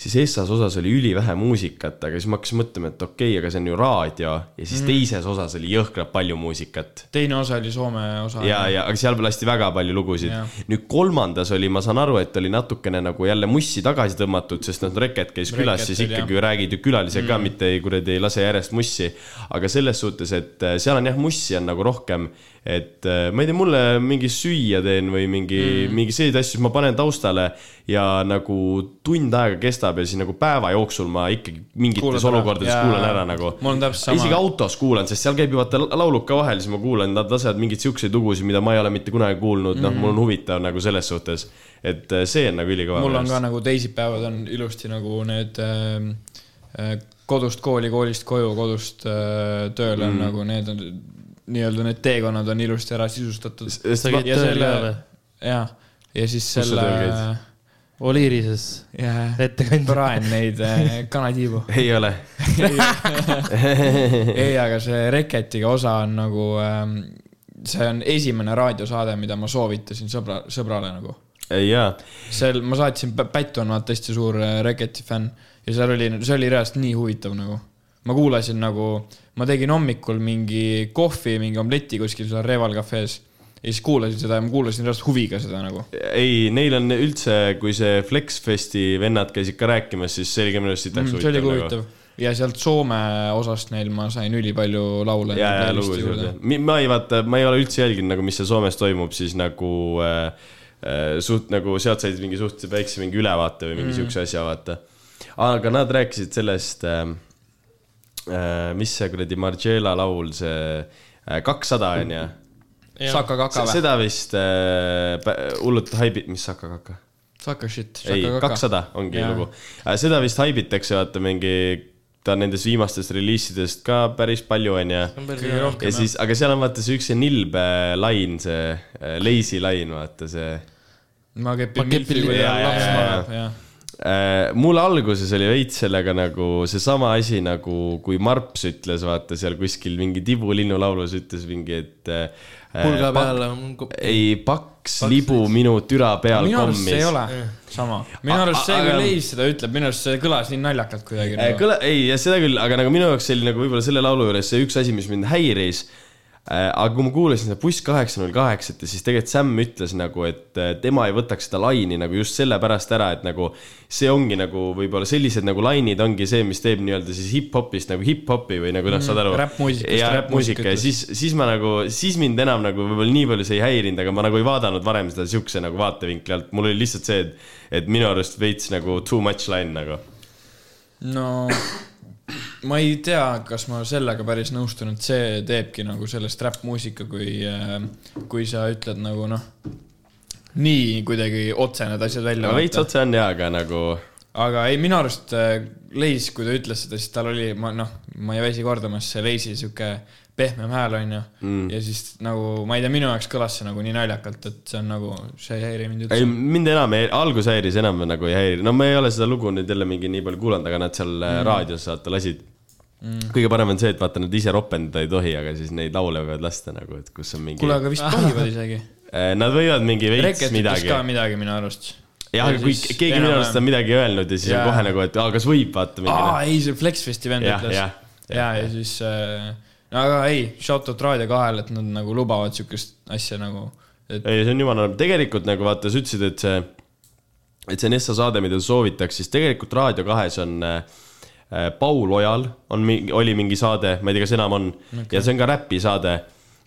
siis Essas osas oli ülivähe muusikat, aga siis ma hakkasin mõtlema, et okei okay,, aga see on ju raadio ja siis mm. teises osas oli jõhkralt palju muusikat teine osa oli Soome osa. ja, ja, aga seal lasti väga palju lugusid Jah.. nüüd kolmandas oli, ma saan aru, et oli natukene nagu jälle mussi tagasi tõmmatud, sest noh, Reket käis külas, siis ikkagi ju räägid ju külalisega ka, mitte ei kuradi ei lase järjest mussi. aga selles suhtes, et äh, seal on jah, mussi on nagu rohkem, et äh, ma ei tea, mulle mingi süüa teen või mingi mm., mingi selliseid asju, siis ma panen taustale ja nagu tund aega kestab ja siis nagu päeva jooksul ma ikkagi mingites olukordades Jaa. kuulan ära nagu. Mul on täpselt sama. isegi autos kuulan, sest seal käib ju vaata laulud ka vahel, siis ma kuulan, nad lasevad mingeid siukseid lugusid, mida ma ei ole mitte kunagi kuulnud, noh, mul on huvitav nagu selles suhtes. et äh, see on nagu ülikõva. mul on ka nagu teisipäevad on ilusti nagu need äh, äh, kodust kooli, koolist koju, kodust äh, tööle on mm. nagu need on nii-öelda need teekonnad on ilusti ära sisustatud. sa käid ja tööl selle ka või?, ja, ja siis Kus selle Oliirises jah, ettekandja. praen neid äh, kanatiibu. ei ole. ei, aga see Reketiga osa on nagu ähm,, see on esimene raadiosaade, mida ma soovitasin sõbra, sõbrale nagu jaa, seal ma saatsin, Pätt on vaata hästi suur äh, Reketi fänn ja seal oli, see oli reaalselt nii huvitav nagu. Ma kuulasin nagu, ma tegin hommikul mingi kohvi, mingi omleti kuskil seal Reval Cafe's ja siis kuulasin seda ja ma kuulasin reaalselt huviga seda nagu. ei, neil on üldse, kui see Flexfesti vennad käisid ka rääkimas, siis see oli ka minu arust sitaks Mm, see oli huvitav ka nagu. huvitav ja sealt Soome osast neil ma sain ülipalju laule. ja, ja lugusid juurde. ma ei vaata, ma ei ole üldse jälginud nagu, mis seal Soomes toimub, siis nagu äh, äh, suht nagu sealt said mingi suht väikse mingi ülevaate või mingi mm. siukse asja, vaata. aga nad rääkisid sellest äh, mis see kuradi Margiela laul, see äh, kakssada on ju. Saka Kaka või? seda vist äh, hullult haibi-, mis Saka Kaka? Saka shit. ei, kakssada ongi Jaa. lugu. seda vist haibitakse, vaata mingi, ta on nendest viimastest reliisidest ka päris palju, onju. ja siis, aga seal on vaata see üks see nilbe lain, see äh, lazy lain, vaata see. ma kepin milfi, kui jaa, laps magab, jah. Äh, mul alguses oli veits sellega nagu seesama asi nagu, kui Marps ütles, vaata seal kuskil mingi Tibu linnulaulus ütles mingi, et äh,. pulga peal on kopp. ei, paks libu minu türa peal minu arust see ei kommis. ole sama. minu arust see, kui Leis seda ütleb, minu arust see kõlas nii naljakalt kuidagi. Äh, kõla-, ei, seda küll, aga nagu minu jaoks see oli nagu võib-olla selle laulu juures see üks asi, mis mind häiris. Aga kui ma kuulasin seda Buss kaheksa null kaheksat ja siis tegelikult Sam ütles nagu, et äh, tema ei võtaks seda laini nagu just sellepärast ära, et nagu see ongi nagu võib-olla sellised nagu lainid ongi see, mis teeb nii-öelda siis hip-hopist nagu hip-hopi või nagu noh, saad aru. räppmuusikast ja räppmuusika ja siis, siis ma nagu, siis mind enam nagu võib-olla nii palju see ei häirinud, aga ma nagu ei vaadanud varem seda siukse nagu vaatevinkli alt, mul oli lihtsalt see, et, et minu arust veits nagu too much line nagu. no ma ei tea, kas ma sellega päris nõustun, et see teebki nagu sellest räppmuusika, kui, kui sa ütled nagu noh, nii kuidagi otse need asjad välja veits otse on jaa, aga nagu aga ei, minu arust äh, Leis, kui ta ütles seda, siis tal oli, ma noh, ma ei väsi kordamas, see Leisi sihuke pehmem hääl onju mm.. ja siis nagu, ma ei tea, minu jaoks kõlas see nagu nii naljakalt, et see on nagu, see ei häiri mind ei, üldse. mind enam ei, algus häiris, enam nagu ei häiri, no ma ei ole seda lugu nüüd jälle mingi nii palju kuulanud, aga nad seal mm. raadios vaata lasid mm.. kõige parem on see, et vaata nad ise ropendada ei tohi, aga siis neid laule võivad lasta nagu, et kus on mingi kuule, aga vist tohivad isegi. Nad võivad mingi veits Reket midagi. ka midagi minu arust. jah, aga kui keegi minu arust on midagi öelnud ja siis Jaa. on kohe nagu, et aa, kas võib vaata aa, ei, see Flexfesti vend ütles. ja, ja, ja siis äh,, no aga ei, shout out Raadio kahele, et nad nagu lubavad siukest asja nagu, et ei, see on jumala, tegelikult nagu vaata, sa ütlesid, et see, et see on Essa saade, mida sa soovitaks, siis tegelikult Raadio kahes on äh, äh, Paul Ojal on mingi, oli mingi saade, ma ei tea, kas enam on okay., ja see on ka räpisaade.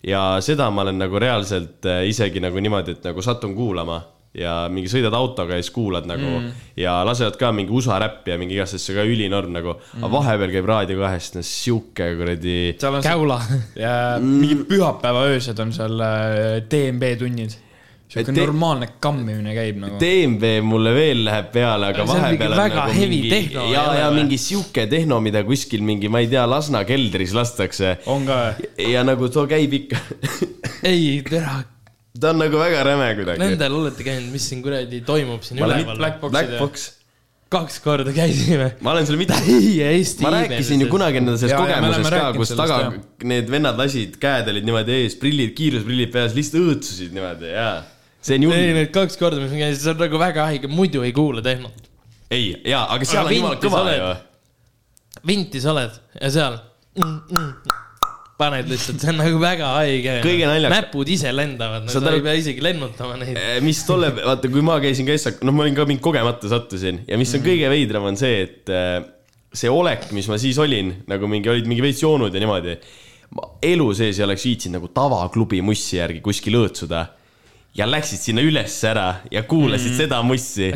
ja seda ma olen nagu reaalselt äh, isegi nagu niimoodi, et nagu satun kuulama ja mingi sõidad autoga ja siis kuulad nagu mm. ja lasevad ka mingi USA räppi ja mingi igast asju ka ülinorm nagu mm., aga vahepeal käib Raadio kahest no sihuke kuradi käula. ja mingi pühapäeva öösed on seal äh, DNB tunnid. Te- normaalne kammimine käib nagu. DMV mulle veel läheb peale, aga on vahepeal mingi väga heavy mingi, tehno, ja ja või? mingi sihuke tehno, mida kuskil mingi, ma ei tea, Lasna keldris lastakse. on ka, ja nagu too käib ikka. ei, tere, ta on nagu väga räme kuidagi. nendel olete käinud, mis siin kuradi toimub siin Ma üleval? Black Boxid Black Box. kaks korda käisime. ma olen sulle mida, täie Eesti ma rääkisin ju. kunagi enda sellest kogemusest ka, kus taga need vennad lasid, käed olid niimoodi ees, prillid, kiirusprillid peas, lihtsalt õõtsusid niimoodi ja see on ei, julm. need kaks korda, mis me käisime, see on nagu väga haige, muidu ei kuula tehnot. ei, jaa, aga seal Aga on jumala kõva ju. vinti sa oled ja seal mm,. Mm, paned lihtsalt, see on nagu väga haige. Kõige naljaks- näpud ise lendavad, sa ei pea isegi lennutama neid. Eh, mis tolle, vaata, kui ma käisin Kessak, noh, ma olin ka mingi kogemata sattusin ja mis on Mhm. kõige veidram, on see, et äh, see olek, mis ma siis olin, nagu mingi, olid mingi veits joonud ja niimoodi. ma elu sees ei oleks viitsinud nagu tavaklubi mussi järgi kuskil õõtsuda ja läksid sinna üles ära ja kuulasid mm. seda mussi.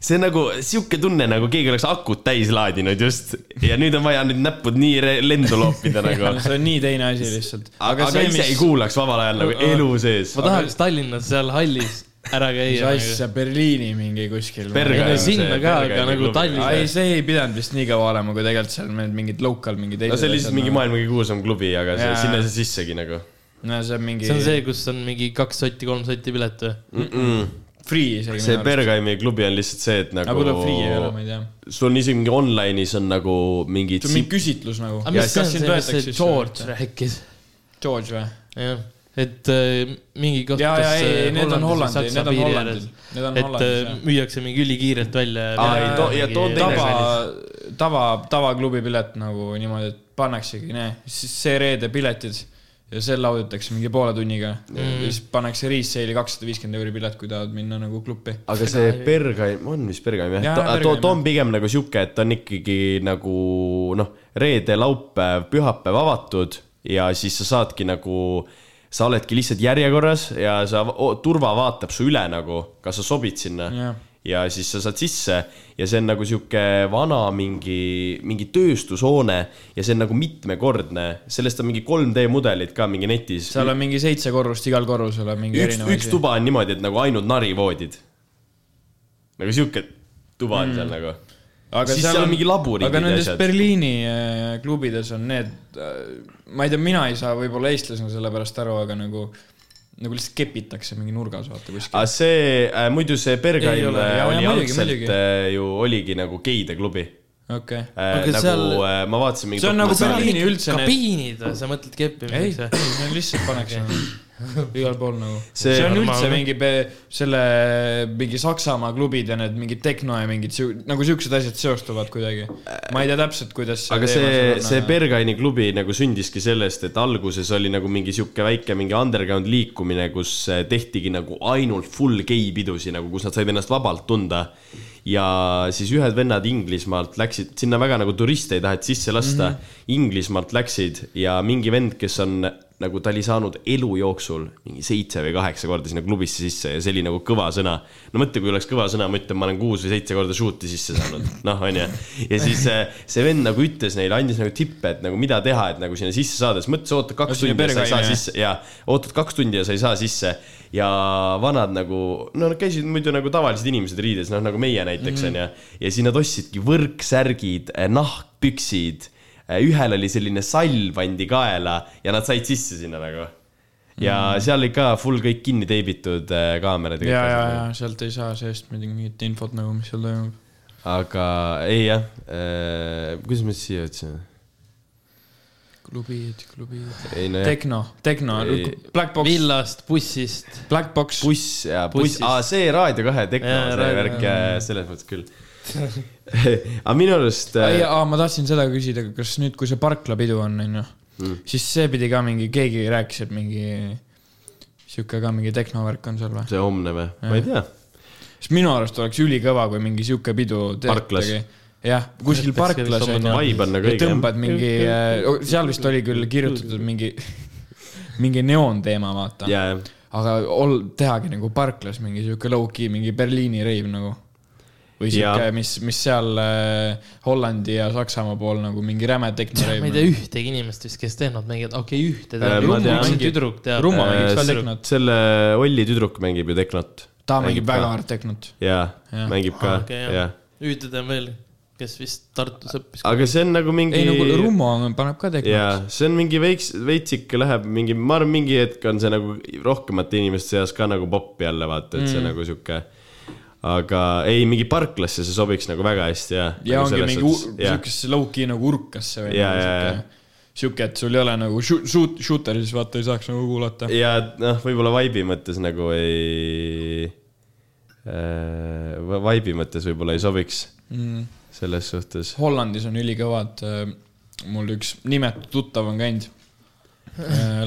see on nagu sihuke tunne, nagu keegi oleks akut täis laadinud just ja nüüd on vaja nüüd näpud nii lendu loopida nagu. see on nii teine asi lihtsalt. aga, aga ise mis... ei kuulaks vabal ajal nagu elu sees. ma tahaks Tallinnas seal hallis ära mis käia. asja, Berliini mingi kuskil. Sinna see ka, aga nagu klubi. ei, see ei pidanud vist nii kaua olema, kui tegelikult seal mingid local mingi teised no see oli lihtsalt mingi. maailma kõige kuulsam klubi, aga see, sinna see sissegi nagu no see on mingi. see on see, kus on mingi kaks sotti, kolm sotti pilet või? mm. -mm. Free isegi. see. Bergheimi klubi on lihtsalt see, et aga võib-olla nagu free ei ole, ma ei tea. sul on isegi mingi online'is on nagu mingid see on mingi küsitlus nagu. aga mis see on kas sind see, mis see George rääkis? George või? jah, et äh, mingi koht, ja, ja, kas ei, äh, need on Hollandi, need on on et äh, Hollandis, müüakse mingi ülikiirelt välja. Tava tava, tavaklubi pilet nagu niimoodi, et pannaksegi, näe, siis see reede piletid ja see lauditakse mingi poole tunniga mm.. ja siis pannakse resale'i kakssada viiskümmend euri pilet, kui tahad minna nagu klubi. aga see Bergheim, on vist Bergheim jah ja,? ta, Bergheim, ta on pigem nagu sihuke, et ta on ikkagi nagu noh, reede, laupäev, pühapäev avatud ja siis sa saadki nagu, sa oledki lihtsalt järjekorras ja sa, turva vaatab su üle nagu, kas sa sobid sinna Jah. Ja siis sa saad sisse ja see on nagu sihuke vana mingi, mingi tööstushoone ja see on nagu mitmekordne, sellest on mingi 3D mudelid ka mingi netis. seal on mingi seitse korrust, igal korrusel on mingi üks, üks tuba on niimoodi, et nagu ainult narivoodid. nagu sihuke tuba on mm. seal nagu. aga siis seal on mingi laburid aga nendes asjad. Berliini äh, klubides on need, ma ei tea, mina ei saa võib-olla eestlasena selle pärast aru, aga nagu, nagu lihtsalt kepitakse mingi nurgas, vaata kuskil aga. see äh,, muidu see Bergheim äh, oli muidugi, algselt äh, ju oligi nagu geide klubi okei. äh,. Aga nagu seal- seal... ma vaatasin mingi See on nagu Berliini üldse kabiinid või, sa mõtled keppimiseks või? ei, lihtsalt pannakse igal pool nagu. See- on üldse Normaalne. mingi selle, mingi Saksamaa klubid ja need mingid tehno ja mingid siu- nagu siuksed asjad seostuvad kuidagi. ma ei tea täpselt, kuidas. aga see, see Berghaini klubi nagu sündiski sellest, et alguses oli nagu mingi sihuke väike mingi underground liikumine, kus äh, tehtigi nagu ainult full gei pidusi nagu, kus nad said ennast vabalt tunda. ja siis ühed vennad Inglismaalt läksid, sinna väga nagu turiste ei taheti sisse lasta mm. -hmm. Inglismaalt läksid ja mingi vend, kes on nagu ta oli saanud elu jooksul mingi seitse või kaheksa korda sinna klubisse sisse ja see oli nagu kõva sõna. no mõtle, kui oleks kõva sõna, ma ütlen, ma olen kuus või seitse korda shoot'i sisse saanud, noh, onju. ja siis äh, see vend nagu ütles neile, andis nagu tippe, et nagu mida teha, et nagu sinna sisse saada, siis mõtles, oota kaks sinna tundi ja sa ei saa sisse ja ootad kaks tundi ja sa ei saa sisse. ja vanad nagu, no nad käisid muidu nagu tavalised inimesed riides, noh nagu meie näiteks onju. ja siis nad ostsidki võrksärgid, nahkpüksid, ühel oli selline sall pandi kaela ja nad said sisse sinna nagu. ja mm. seal oli ka full kõik kinni teibitud äh, kaamerad ja, ja, ja sealt ei saa seest muidugi mingit infot nagu, mis seal toimub. aga ei jah äh,, kuidas me siia jõudsime? klubid, klubid. ei no Tehno Ei., Black Box, villast, bussist. Black Box. buss ja buss see Raadio kahe Tekno, see värk, selles mõttes küll. aga minu arust äh, aa, ma tahtsin seda küsida, kas nüüd, kui see parklapidu on, onju, Mm. siis see pidi ka mingi, keegi rääkis, et mingi sihuke ka mingi tehnovärk on seal või? see homne või, ma ei tea. sest minu arust oleks ülikõva, kui mingi sihuke pidu Parklas. jah, kuskil parklas on nagu õige jah. tõmbad mingi, seal vist oli küll kirjutatud mingi, mingi neoonteema, vaata. ja, ja aga ol-, tehagi nagu parklas mingi sihuke low-key, mingi Berliini reiv nagu. Või sihuke, mis, mis seal äh, Hollandi ja Saksamaa pool nagu mingi räme tehnoreiv. ma ei tea ühtegi inimest vist, kes tehnot mängivad, okei okay,, ühte Äh, tüdruk teab. Rummo mängib ka Äh, tehnot. selle Olli tüdruk mängib ju Teknot. ta mängib väga ka. hard tehnot. jaa Jah., mängib ka, okei, jah jah. ühte tean veel, kes vist Tartus õppis. aga see on nagu mingi ei no kuule, Rummo paneb ka tehnot. jaa, see on mingi veiks, veitsike läheb mingi, ma arvan, mingi hetk on see nagu rohkemate inimeste seas ka nagu popp jälle vaata, et mm. see nagu sihuke. Aga ei, mingi parklasse see sobiks nagu väga hästi ja. ja ongi mingi siukesse low-key nagu urkasse või Ja, nagu ja, ja. siuke, et sul ei ole nagu shoot- shoot-, shooter'i, siis vaata ei saaks nagu kuulata. ja noh, võib-olla vibe'i mõttes nagu ei äh,, vibe'i mõttes võib-olla ei sobiks Mm. selles suhtes. Hollandis on ülikõvad, mul üks nimetu tuttav on käinud,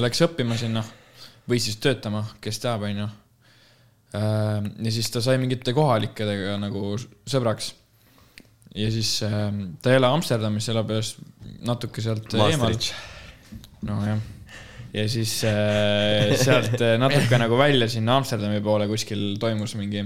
läks õppima sinna või siis töötama, kes teab, onju. Ja siis ta sai mingite kohalikega nagu sõbraks. ja siis äh, ta ei ela Amsterdamis, elab ühes natuke sealt eemal. Nojah, ja siis äh, sealt äh, natuke nagu välja sinna Amsterdami poole kuskil toimus mingi,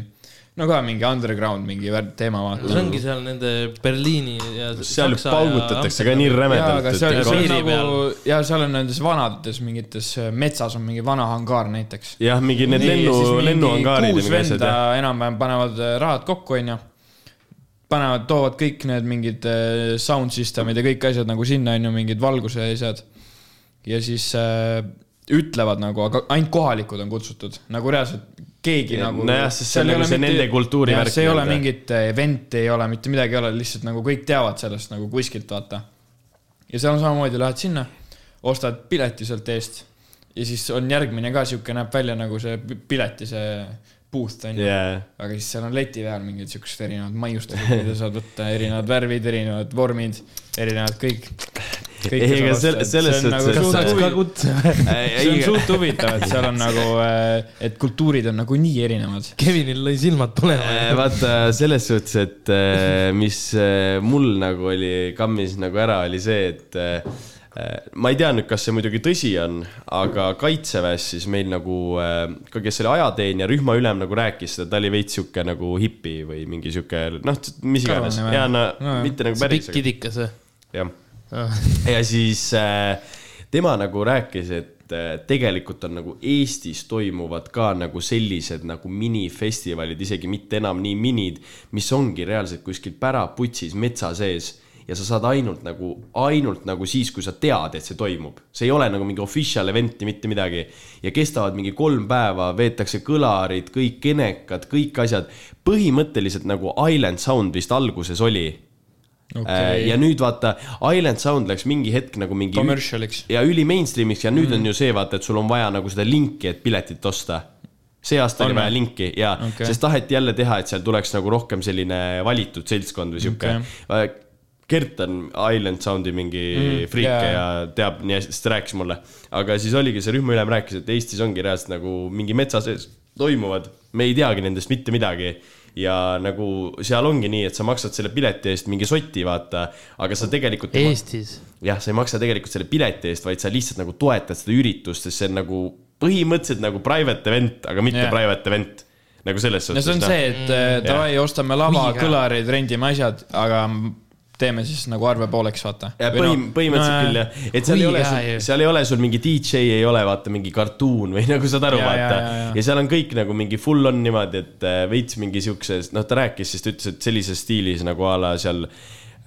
no ka mingi underground mingi teema vaata. see ongi seal nende Berliini ja seal Saksa ja paugutatakse ka nii rämedalt aga, seal, seal nagu ja seal on nendes vanades mingites äh, metsas on mingi vana hangaar näiteks. jah, mingi need lennu, lennuhangaarid ja kuus venda enam-vähem panevad äh, rahad kokku, onju. panevad, toovad kõik need mingid äh, sound system'id ja kõik asjad nagu sinna, onju, mingid valguse asjad. ja siis äh, ütlevad nagu, aga ainult kohalikud on kutsutud, nagu reaalselt keegi Ja, nagu. nojah, sest see on nagu see nende kultuurivärk see ei ole mingit event'i ei ole, mitte midagi ei ole, lihtsalt nagu kõik teavad sellest nagu kuskilt, vaata. ja seal on samamoodi, lähed sinna, ostad pileti sealt eest ja siis on järgmine ka sihuke, näeb välja nagu see pi- pileti see booth on ju jaa, aga siis seal on leti peal mingid siuksed erinevad maiustused, mida saad võtta, erinevad värvid, erinevad vormid, erinevad kõik. Ei, ega sel- selles suhtes, kas ka see kutse? on suht huvitav, et seal on nagu, et kultuurid on nagu nii erinevad. Kevinil lõi silmad põlema. Äh, vaata selles suhtes, et äh, mis äh, mul nagu oli, kammis nagu ära, oli see, et äh, ma ei tea nüüd, kas see muidugi tõsi on, aga kaitseväes siis meil nagu äh, ka, kes oli ajateenija, rühmaülem nagu rääkis seda, ta oli veits sihuke nagu hipi või mingi sihuke noh, mis iganes ja no No, mitte nagu see päris pikk, kidikas või? jah ja siis äh, tema nagu rääkis, et äh, tegelikult on nagu Eestis toimuvad ka nagu sellised nagu minifestivalid, isegi mitte enam nii minid, mis ongi reaalselt kuskil päraputsis metsa sees ja sa saad ainult nagu, ainult nagu siis, kui sa tead, et see toimub. see ei ole nagu mingi official event'i, mitte midagi. ja kestavad mingi kolm päeva, veetakse kõlarid, kõik kenekad, kõik asjad. põhimõtteliselt nagu Island Sound vist alguses oli okay.. ja nüüd vaata, Island Sound läks mingi hetk nagu mingi Commercial'iks. ja üli mainstream'iks ja nüüd mm. on ju see vaata, et sul on vaja nagu seda linki, et piletit osta. see aasta oli vaja linki ja okay., sest taheti jälle teha, et seal tuleks nagu rohkem selline valitud seltskond või sihuke okay.. Gert on Island Soundi mingi mm, friik yeah. ja teab nii hästi, sest ta rääkis mulle. aga siis oligi see rühmaülem rääkis, et Eestis ongi reaalselt nagu mingi metsa sees toimuvad, me ei teagi nendest mitte midagi ja nagu seal ongi nii, et sa maksad selle pileti eest mingi soti, vaata, aga sa tegelikult Eestis. jah, sa ei maksa tegelikult selle pileti eest, vaid sa lihtsalt nagu toetad seda üritust, sest see on nagu põhimõtteliselt nagu private event, aga mitte yeah. private event. nagu selles no suhtes. see on see, et äh, davai, ostame lava, kõlarid, rendime asjad, aga teeme siis nagu arve pooleks, vaata. põhim-, põhimõtteliselt küll jah, et seal ei ole seal ei ole sul mingi DJ ei ole vaata mingi kartuun või nagu saad aru, vaata. ja, seal on kõik nagu mingi full on niimoodi, et äh, veits mingi siukses, noh, ta rääkis siis, ta ütles, et sellises stiilis nagu a la seal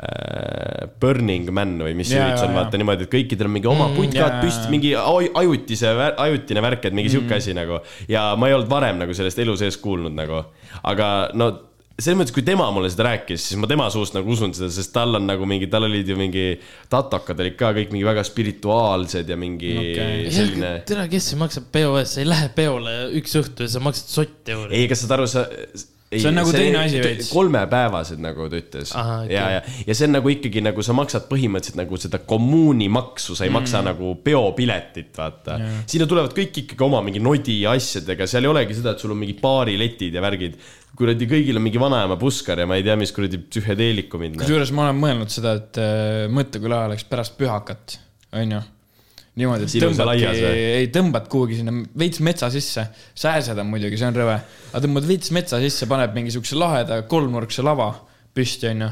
äh, Burning Man või mis see üritus on, vaata niimoodi, et kõikidel on mingi oma ja, puntkaart ja, püsti mingi aj- ajutise, ajutine värk, et mingi Mm. sihuke asi nagu. Ja ma ei olnud varem nagu sellest elu sees kuulnud nagu, aga no selles mõttes, kui tema mulle seda rääkis, siis ma tema suust nagu usun seda, sest tal on nagu mingi, tal olid ju mingi tatokad olid ka kõik mingi väga spirituaalsed ja mingi Okei. okay. selline. tere, kes see maksab peo eest, sa ei lähe peole üks õhtu ja sa maksad sott euri. ei, kas saad aru, sa. See on nagu teine asi veits. kolmepäevased nagu ta ütles ja, ja, ja see on nagu ikkagi nagu sa maksad põhimõtteliselt nagu seda kommuunimaksu, sa ei mm. maksa nagu peopiletit, vaata. sinna tulevad kõik ikkagi oma mingi nodi ja asjadega, seal ei olegi seda, et sul on mingi baariletid ja värgid. kuradi kõigil on mingi vanaema puskar ja ma ei tea, mis kuradi psühhedeelikumid. kusjuures ma olen mõelnud seda, et äh, mõtteküla oleks pärast pühakat, onju. niimoodi, et tõmbadki ei tõmbad kuhugi sinna veits metsa sisse, sääsed on muidugi, see on rõve, aga tõmbad veits metsa sisse, paned mingi siukse laheda kolmnurkse lava püsti, onju.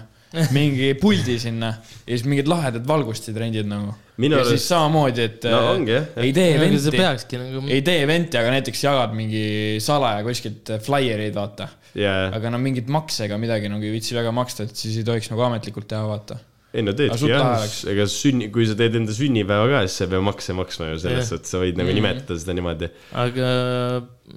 mingi puldi sinna ja siis mingid lahedad valgustid rendid nagu. Ja arust- siis samamoodi, et No äh, ongi, jah. ei tee event'i, peakski nagu. ei tee event'i, aga näiteks jagad mingi salaja kuskilt flaiereid, vaata. ja, aga no mingit makse ega midagi nagu ei viitsi väga maksta, et siis ei tohiks nagu ametlikult teha, vaata. Ei no Aga teedki jah ega sünni, kui sa teed enda sünnipäeva ka, siis sa ei pea makse maksma ju selles suhtes, sa võid nagu Mm. nimetada seda niimoodi. aga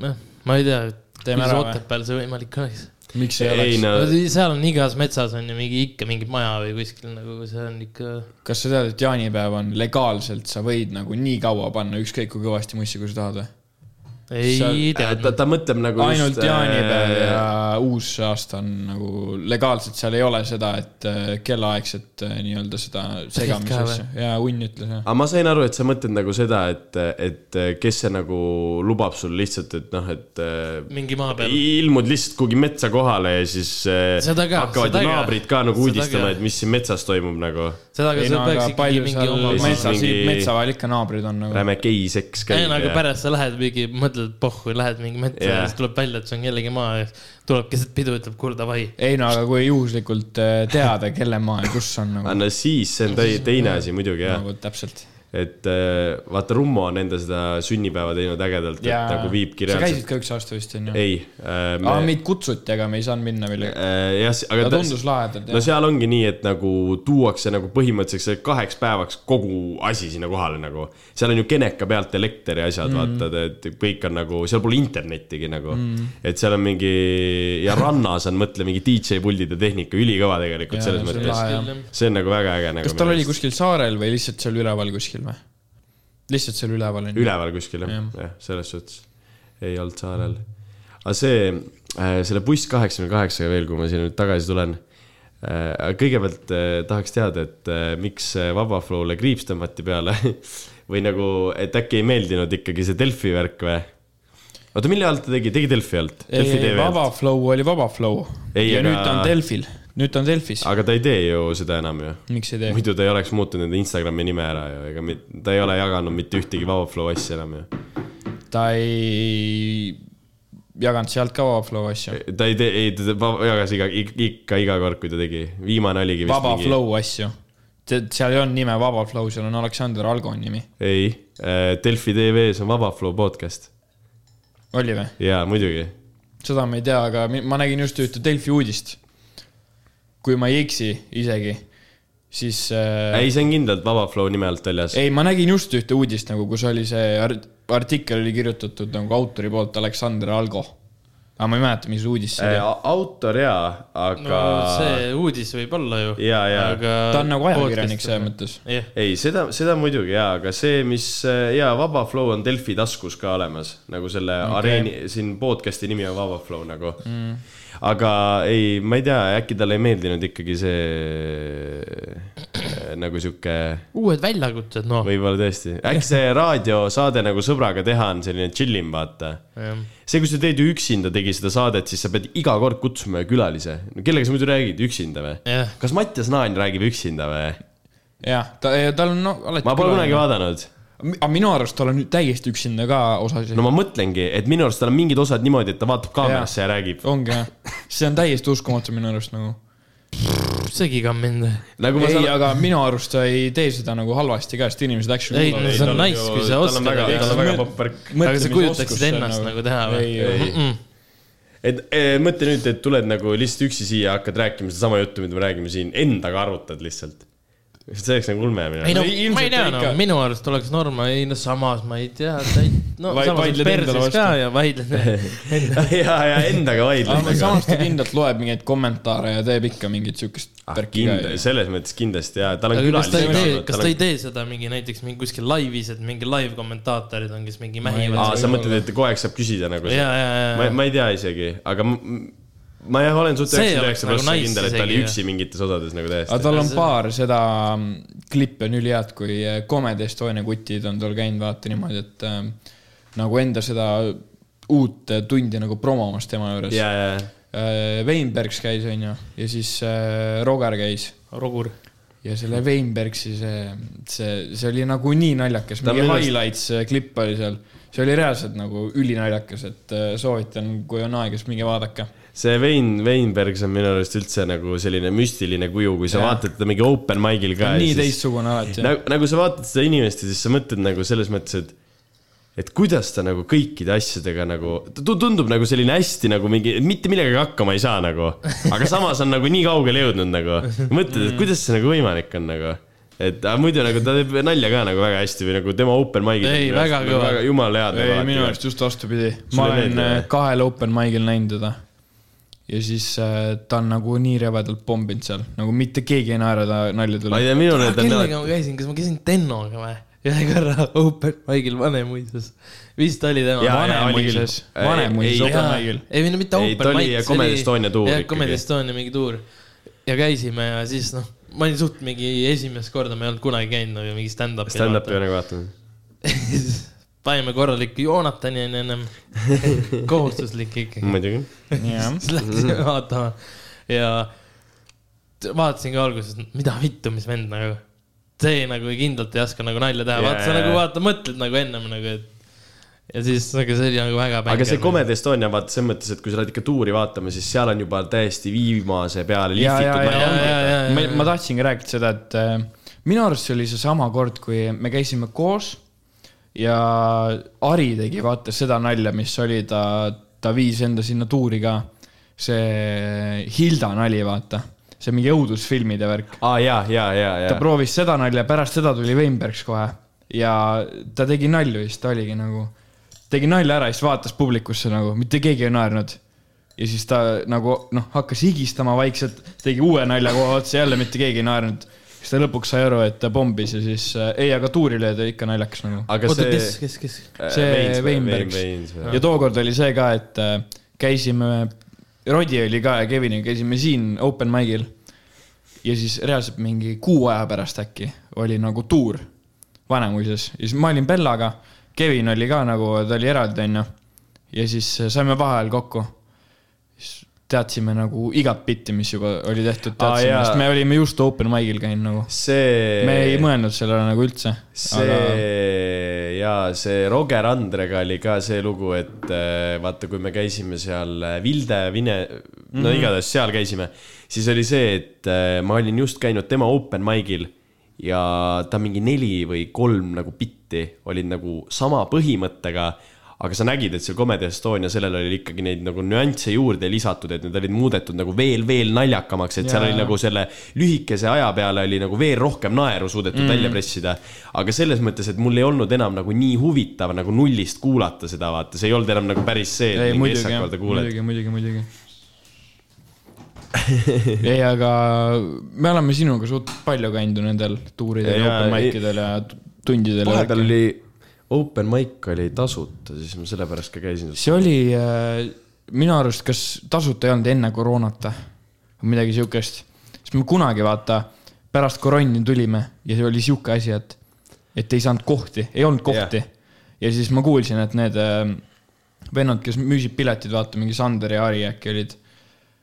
noh, ma ei tea, Teeme kuidas? Otepääl see võimalik oleks. miks ei ei oleks? no seal on igas metsas on ju mingi ikka mingi maja või kuskil nagu see on ikka. kas sa tead, et jaanipäev on legaalselt, sa võid nagu nii kaua panna ükskõik kui kõvasti mussi, kui sa tahad või? Ei Seal- ta, teadnud. ta mõtleb nagu ainult just, jaanipäev äh, ja uus aasta on nagu legaalselt, seal ei ole seda, et äh, kellaaegset äh, nii-öelda seda segamise ka või? asja. jaa, Unn ütles aga ma sain aru, et sa mõtled nagu seda, et, et kes see nagu lubab sul lihtsalt, et noh, et äh, mingi maa peal. ilmud lihtsalt kuhugi metsa kohale ja siis äh, hakkavad ju naabrid ka nagu uudistama, et mis siin metsas toimub nagu. seda, aga ei sul peaks ikkagi palju mingi oma siis metsas mingi-, metsa vahel ikka naabrid on nagu. räme geiseks ei käib no aga pärast sa lähed mingi, mõtled pohhu, lähed mingi metsa Jaa. ja siis tuleb välja, et see on kellegi maa ja tuleb keset pidu, ütleb kuule davai. ei no aga kui juhuslikult äh, teada, kelle maa ja kus on nagu, no siis see on teine asi muidugi jah, nagu täpselt. Et äh, vaata Rummo on enda seda sünnipäeva teinud ägedalt, et nagu viibki sa käisid reaalselt. ka üks aasta vist onju? ei äh,, me meid kutsuti, aga me ei saanud minna veel. äh, jah, aga ta ta- tundus lahedalt no seal ongi nii, et nagu tuuakse nagu põhimõtteliselt kaheks päevaks kogu asi sinna kohale nagu. seal on ju keneka pealt elekter ja asjad mm., vaata, et kõik on nagu, seal pole internettigi nagu mm.. et seal on mingi ja rannas on, mõtle, mingi DJ puldid ja tehnika, ülikõva tegelikult Jaa, selles mõttes see on nagu väga äge nagu. kas tal oli? kuskil saarel või lihtsalt seal üleval kuskil? Lihtsalt seal üleval on üleval kuskil jah Jah., jah, selles suhtes ei olnud saarel. aga see, selle buss kaheksakümne kaheksaga veel, kui ma siia nüüd tagasi tulen. kõigepealt äh, tahaks teada, et äh, miks äh, Vabaflow'le kriips tõmmati peale või nagu, et äkki ei meeldinud ikkagi see Delfi värk või? oota, mille alt ta tegi, tegi Delfi alt? ei, Delfi ei, TV alt, Vaba Flow oli Vaba Flow. Ei, ja aga- nüüd ta on Delfil, nüüd ta on Delfis. aga ta ei tee ju seda enam ju. miks ei tee? muidu ta ei oleks muutnud enda Instagrami nime ära ju, ega mit- ta ei ole jaganud mitte ühtegi Vabaflow asja enam ju. ta ei jaganud sealt ka Vaba Flow asju. ta ei tee, ei ta jagas iga, ikka iga kord, kui ta tegi, viimane oligi vist Vaba mingi... Flow asju. seal ei olnud nime Vaba Flow, seal on Aleksander Algo nimi. ei, Delfi TV-s on Vabaflow podcast oli või? jaa, muidugi. seda ma ei tea, aga ma nägin just ühte Delfi uudist. Kui ma ei eksi isegi, siis äh, ei, see on kindlalt Vabaflow nime alt väljas. ei, ma nägin just ühte uudist nagu, kus oli see art- artikkel oli kirjutatud nagu autori poolt Aleksander Algo. aga ma ei mäleta, mis uudis see oli. autor jaa, aga no see uudis võib olla ju. Jaa, jaa. ta on nagu ajakirjanik selles. mõttes. jah, ei, seda, seda muidugi jaa, aga see, mis jaa, Vabaflow on Delfi taskus ka olemas, nagu selle okay. areeni, siin podcast'i nimi on Vabaflow nagu mm.. Aga ei, ma ei tea, äkki talle ei meeldinud ikkagi see nagu sihuke uued väljakutsed, noh. võib-olla tõesti, äkki see raadiosaade nagu sõbraga teha on selline chill im, vaata. see, kui sa teed ju üksinda, tegi seda saadet, siis sa pead iga kord kutsuma ju külalise. kellega sa muidu räägid, üksinda või? kas Mattias Naan räägib üksinda või? jah, ta, tal on no, alati. ma pole kunagi. vaadanud. Aga minu arust tal on täiesti üksinda ka osasid no ma mõtlengi, et minu arust tal on mingid osad niimoodi, et ta vaatab kaamerasse ja räägib. ongi jah, see on täiesti uskumatu minu arust nagu. segi ka mind. nagu ei, saan. aga minu arust ta ei tee seda nagu halvasti ka, sest inimesed actually ei, no see on nice, kui sa oskad. tal on aga väga popp värk. sa kujutaksid ennast nagu teha või et eh, mõtle nüüd, et tuled nagu lihtsalt üksi siia, hakkad rääkima sedasama juttu, mida me räägime siin, endaga arvutad lihtsalt. See oleks nagu ulme minu ei no arust. ma ei tea, no minu arust oleks norm, ei no samas ma ei tea, no Vaid- samas perses ka ja vaidled. ja, ja endaga aga vaidled. samas ta kindlalt loeb mingeid kommentaare ja teeb ikka mingit siukest värki ka kindel, selles mõttes kindlasti ja, tal on aga kas ta ei tee, külalisi. kas ta ei tee seda mingi näiteks mingi kuskil laivis, et mingi live kommentaatorid on, kes mingi mähivad aa, sa mõtled, et kogu aeg saab küsida nagu ja, ja, ma, ja, ma ei tea isegi, aga ma jah, olen suht üheksakümmend üheksa nagu prossa kindel, et ta oli üksi mingites osades nagu aga täiesti. tal on paar seda mm, klippi on ülihead, kui äh, Comedy Estonia kutid on tal käinud vaata niimoodi, et äh, nagu enda seda uut tundi nagu promomas tema juures ja, ja, äh,. Weinbergs käis, onju, ja siis äh, Roger käis Rogur. ja selle Weinbergsi see, see, see oli nagu nii naljakas, mingi arust- highlights klipp oli seal. see oli reaalselt nagu ülinaljakas, et soovitan, kui on aega, siis minge vaadake. See Vein, Veinbergs on minu arust üldse nagu selline müstiline kuju, kui sa Jah. vaatad teda mingi open mic'il ka. nii teistsugune alati. nagu, nagu sa vaatad seda inimest ja siis sa mõtled nagu selles mõttes, et et kuidas ta nagu kõikide asjadega nagu, ta tu- tundub nagu selline hästi nagu mingi, mitte millegagi hakkama ei saa nagu, aga samas on nagu nii kaugele jõudnud nagu. mõtled, et kuidas see nagu võimalik on nagu, et aga muidu nagu ta teeb nalja ka nagu väga hästi või nagu tema open mic'id. Ei, väga kõva. jumala head. ei, minu arust just vastupidi. Ma olen äh, kahel open mic'il näinud teda. Ja siis äh, ta on nagu nii rebedalt pomminud seal, nagu mitte keegi ei naera ta ma naljadele ei. tea, minul need on kellega ma käisin, kas ma käisin Tennoga või? ühe korra open mic'il Vanemuises. vist oli tema. Vanemuises, Ei, Vanemuises ei, open mic'il. ei, või no mitte Ei, open ta oli mic, Comedy Estonia tuur ikkagi. Comedy Estonia mingi tuur. ja käisime ja siis noh, ma olin suht mingi esimest korda, ma ei olnud kunagi käinud nagu mingi stand-up'i. stand-up'i nagu vaatama. Panime korraliku Joonatani onju ennem, kohustuslik ikkagi. muidugi. siis läksime vaatama ja vaatasin ka alguses, mida vittu, mis vend nagu. see nagu kindlalt ei oska nagu nalja teha, vaata sa nagu vaata, mõtled nagu ennem nagu, et ja siis nagu see oli nagu väga aga see. Comedy Estonia, vaata selles mõttes, et kui sa lähed ikka tuuri vaatama, siis seal on juba täiesti viimase peale lihvitud ja, naljad. ja, ja, ja. ma, ma tahtsingi rääkida seda, et äh, minu arust see oli seesama kord, kui me käisime koos ja Ari tegi vaata seda nalja, mis oli ta, ta viis enda sinna tuuri ka. see Hilda nali, vaata, see mingi õudusfilmide värk. aa ja, ja, ja, ta ja. proovis seda nalja, pärast seda tuli Weinbergs kohe ja ta tegi nalju ja siis ta oligi nagu, tegi nalja ära ja siis vaatas publikusse nagu, mitte keegi ei naernud. ja siis ta nagu noh, hakkas higistama vaikselt, tegi uue nalja kohe otsa, jälle mitte keegi ei naernud. Siis ta lõpuks sai aru, et ta pommis ja siis äh, ei, aga tuurile oli ikka naljakas nagu. aga oota, see. kes, kes, kes? see Weinbergs. ja tookord oli see ka, et äh, käisime, Rodi oli ka ja Keviniga käisime siin open mic'il. ja siis reaalselt mingi kuu aja pärast äkki oli nagu tuur Vanemuises ja siis ma olin Bellaga, Kevin oli ka nagu, ta oli eraldi, onju. ja siis saime vaheajal kokku. Teadsime nagu igat bitti, mis juba oli tehtud, teadsime ah,, sest me olime just open mic'il käinud nagu. see. me ei mõelnud sellele nagu üldse. see ja see Roger Andrega oli ka see lugu, et äh, vaata, kui me käisime seal äh, Vilde, Vine, no Mhm. igatahes seal käisime, siis oli see, et äh, ma olin just käinud tema open mic'il ja ta mingi neli või kolm nagu bitti olid nagu sama põhimõttega aga sa nägid, et seal Comedy Estonia, sellel oli ikkagi neid nagu nüansse juurde lisatud, et need olid muudetud nagu veel, veel naljakamaks, et seal Jaa. oli nagu selle lühikese aja peale oli nagu veel rohkem naeru suudetud mm. välja pressida. aga selles mõttes, et mul ei olnud enam nagu nii huvitav nagu nullist kuulata seda, vaata, see ei olnud enam nagu päris see, et ei mingi essakord jah, kuuled. muidugi, muidugi, muidugi. ei, aga me oleme sinuga suht palju käinud ju nendel tuuridel ja open mic idel ja tundidel. vahepeal oli open mic oli tasuta, siis ma sellepärast ka käisin. see oli äh, minu arust, kas tasuta ei olnud enne koroonat või midagi siukest, sest me kunagi vaata pärast korooni tulime ja see oli sihuke asi, et, et ei saanud kohti, ei olnud kohti yeah.. ja siis ma kuulsin, et need äh, vennad, kes müüsid piletid, vaata mingi Sander ja Ari äkki olid,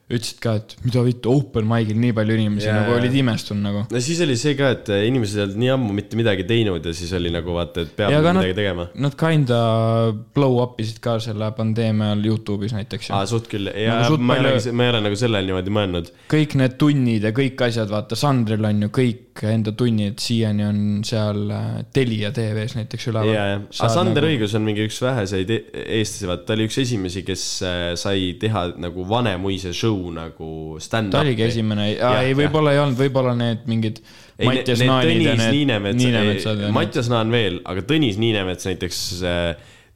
ütlesid ka, et mida vittu, open mic'il nii palju inimesi yeah. nagu olid imestunud nagu. no siis oli see ka, et inimesed ei olnud nii ammu mitte midagi teinud ja siis oli nagu vaata, et peab Ja midagi nad- tegema. Nad kinda blow up isid ka selle pandeemia ajal Youtube'is näiteks aa, suht küll, ja Nagu ma ei ole, ma ei ole nagu sellele niimoodi mõelnud. kõik need tunnid ja kõik asjad, vaata Sandril on ju kõik enda tunnid siiani on seal äh, Telia tv-s näiteks üleval. ja, ja, aga Sander nagu... Õigus on mingi üks väheseid e- eestlasi, vaata, ta oli üks esimesi, kes äh, sai teha nagu Vanemuise show nagu stand-up'i. ta oligi esimene, ei, võib-olla ei olnud, võib-olla need mingid Mattias Naanid ja need Niinemets, Niinemetsad. Mattias Naan veel, aga Tõnis Niinemets näiteks,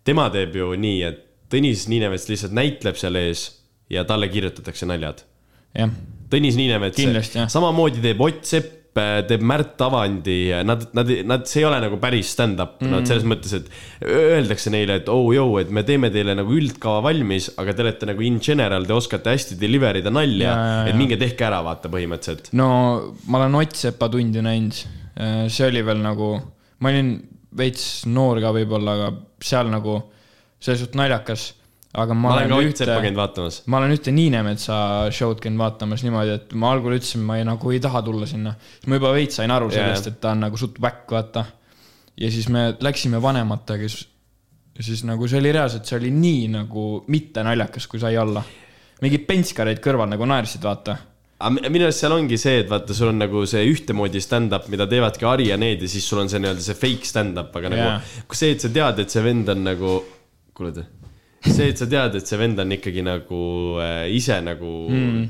tema teeb ju nii, et Tõnis Niinemets lihtsalt näitleb seal ees ja talle kirjutatakse naljad. jah, Tõnis Niinemets samamoodi teeb Ott Sepp, teeb Märt Avandi, nad, nad, nad, see ei ole nagu päris stand-up mm, nad selles mõttes, et öeldakse neile, et oh joo, et me teeme teile nagu üldkava valmis, aga te olete nagu in general, te oskate hästi deliver ida nalja Ja, ja,, et minge tehke ära, vaata põhimõtteliselt. no ma olen Ott Sepa tundi näinud, see oli veel nagu, ma olin veits noor ka võib-olla, aga seal nagu, see oli suht naljakas, aga ma, ma olen ka Ott Seppa ühte käinud vaatamas. ma olen ühte Niinemetsa show'd käinud vaatamas niimoodi, et ma algul ütlesin, ma ei, nagu ei taha tulla sinna. ma juba veits sain aru sellest yeah., et ta on nagu suht väkk, vaata. ja siis me läksime vanematega, siis, siis nagu see oli reaalselt, see oli nii nagu mitte naljakas, kui sai olla. mingid pentskareid kõrval nagu naersid, vaata. aga mi- minu arust seal ongi see, et vaata, sul on nagu see ühtemoodi stand-up, mida teevadki Ari ja need ja siis sul on see nii-öelda see fake stand-up, aga nagu Jaa. kui see, et sa tead, et see vend on nagu, kuule te, see, et sa tead, et see vend on ikkagi nagu äh, ise nagu mm.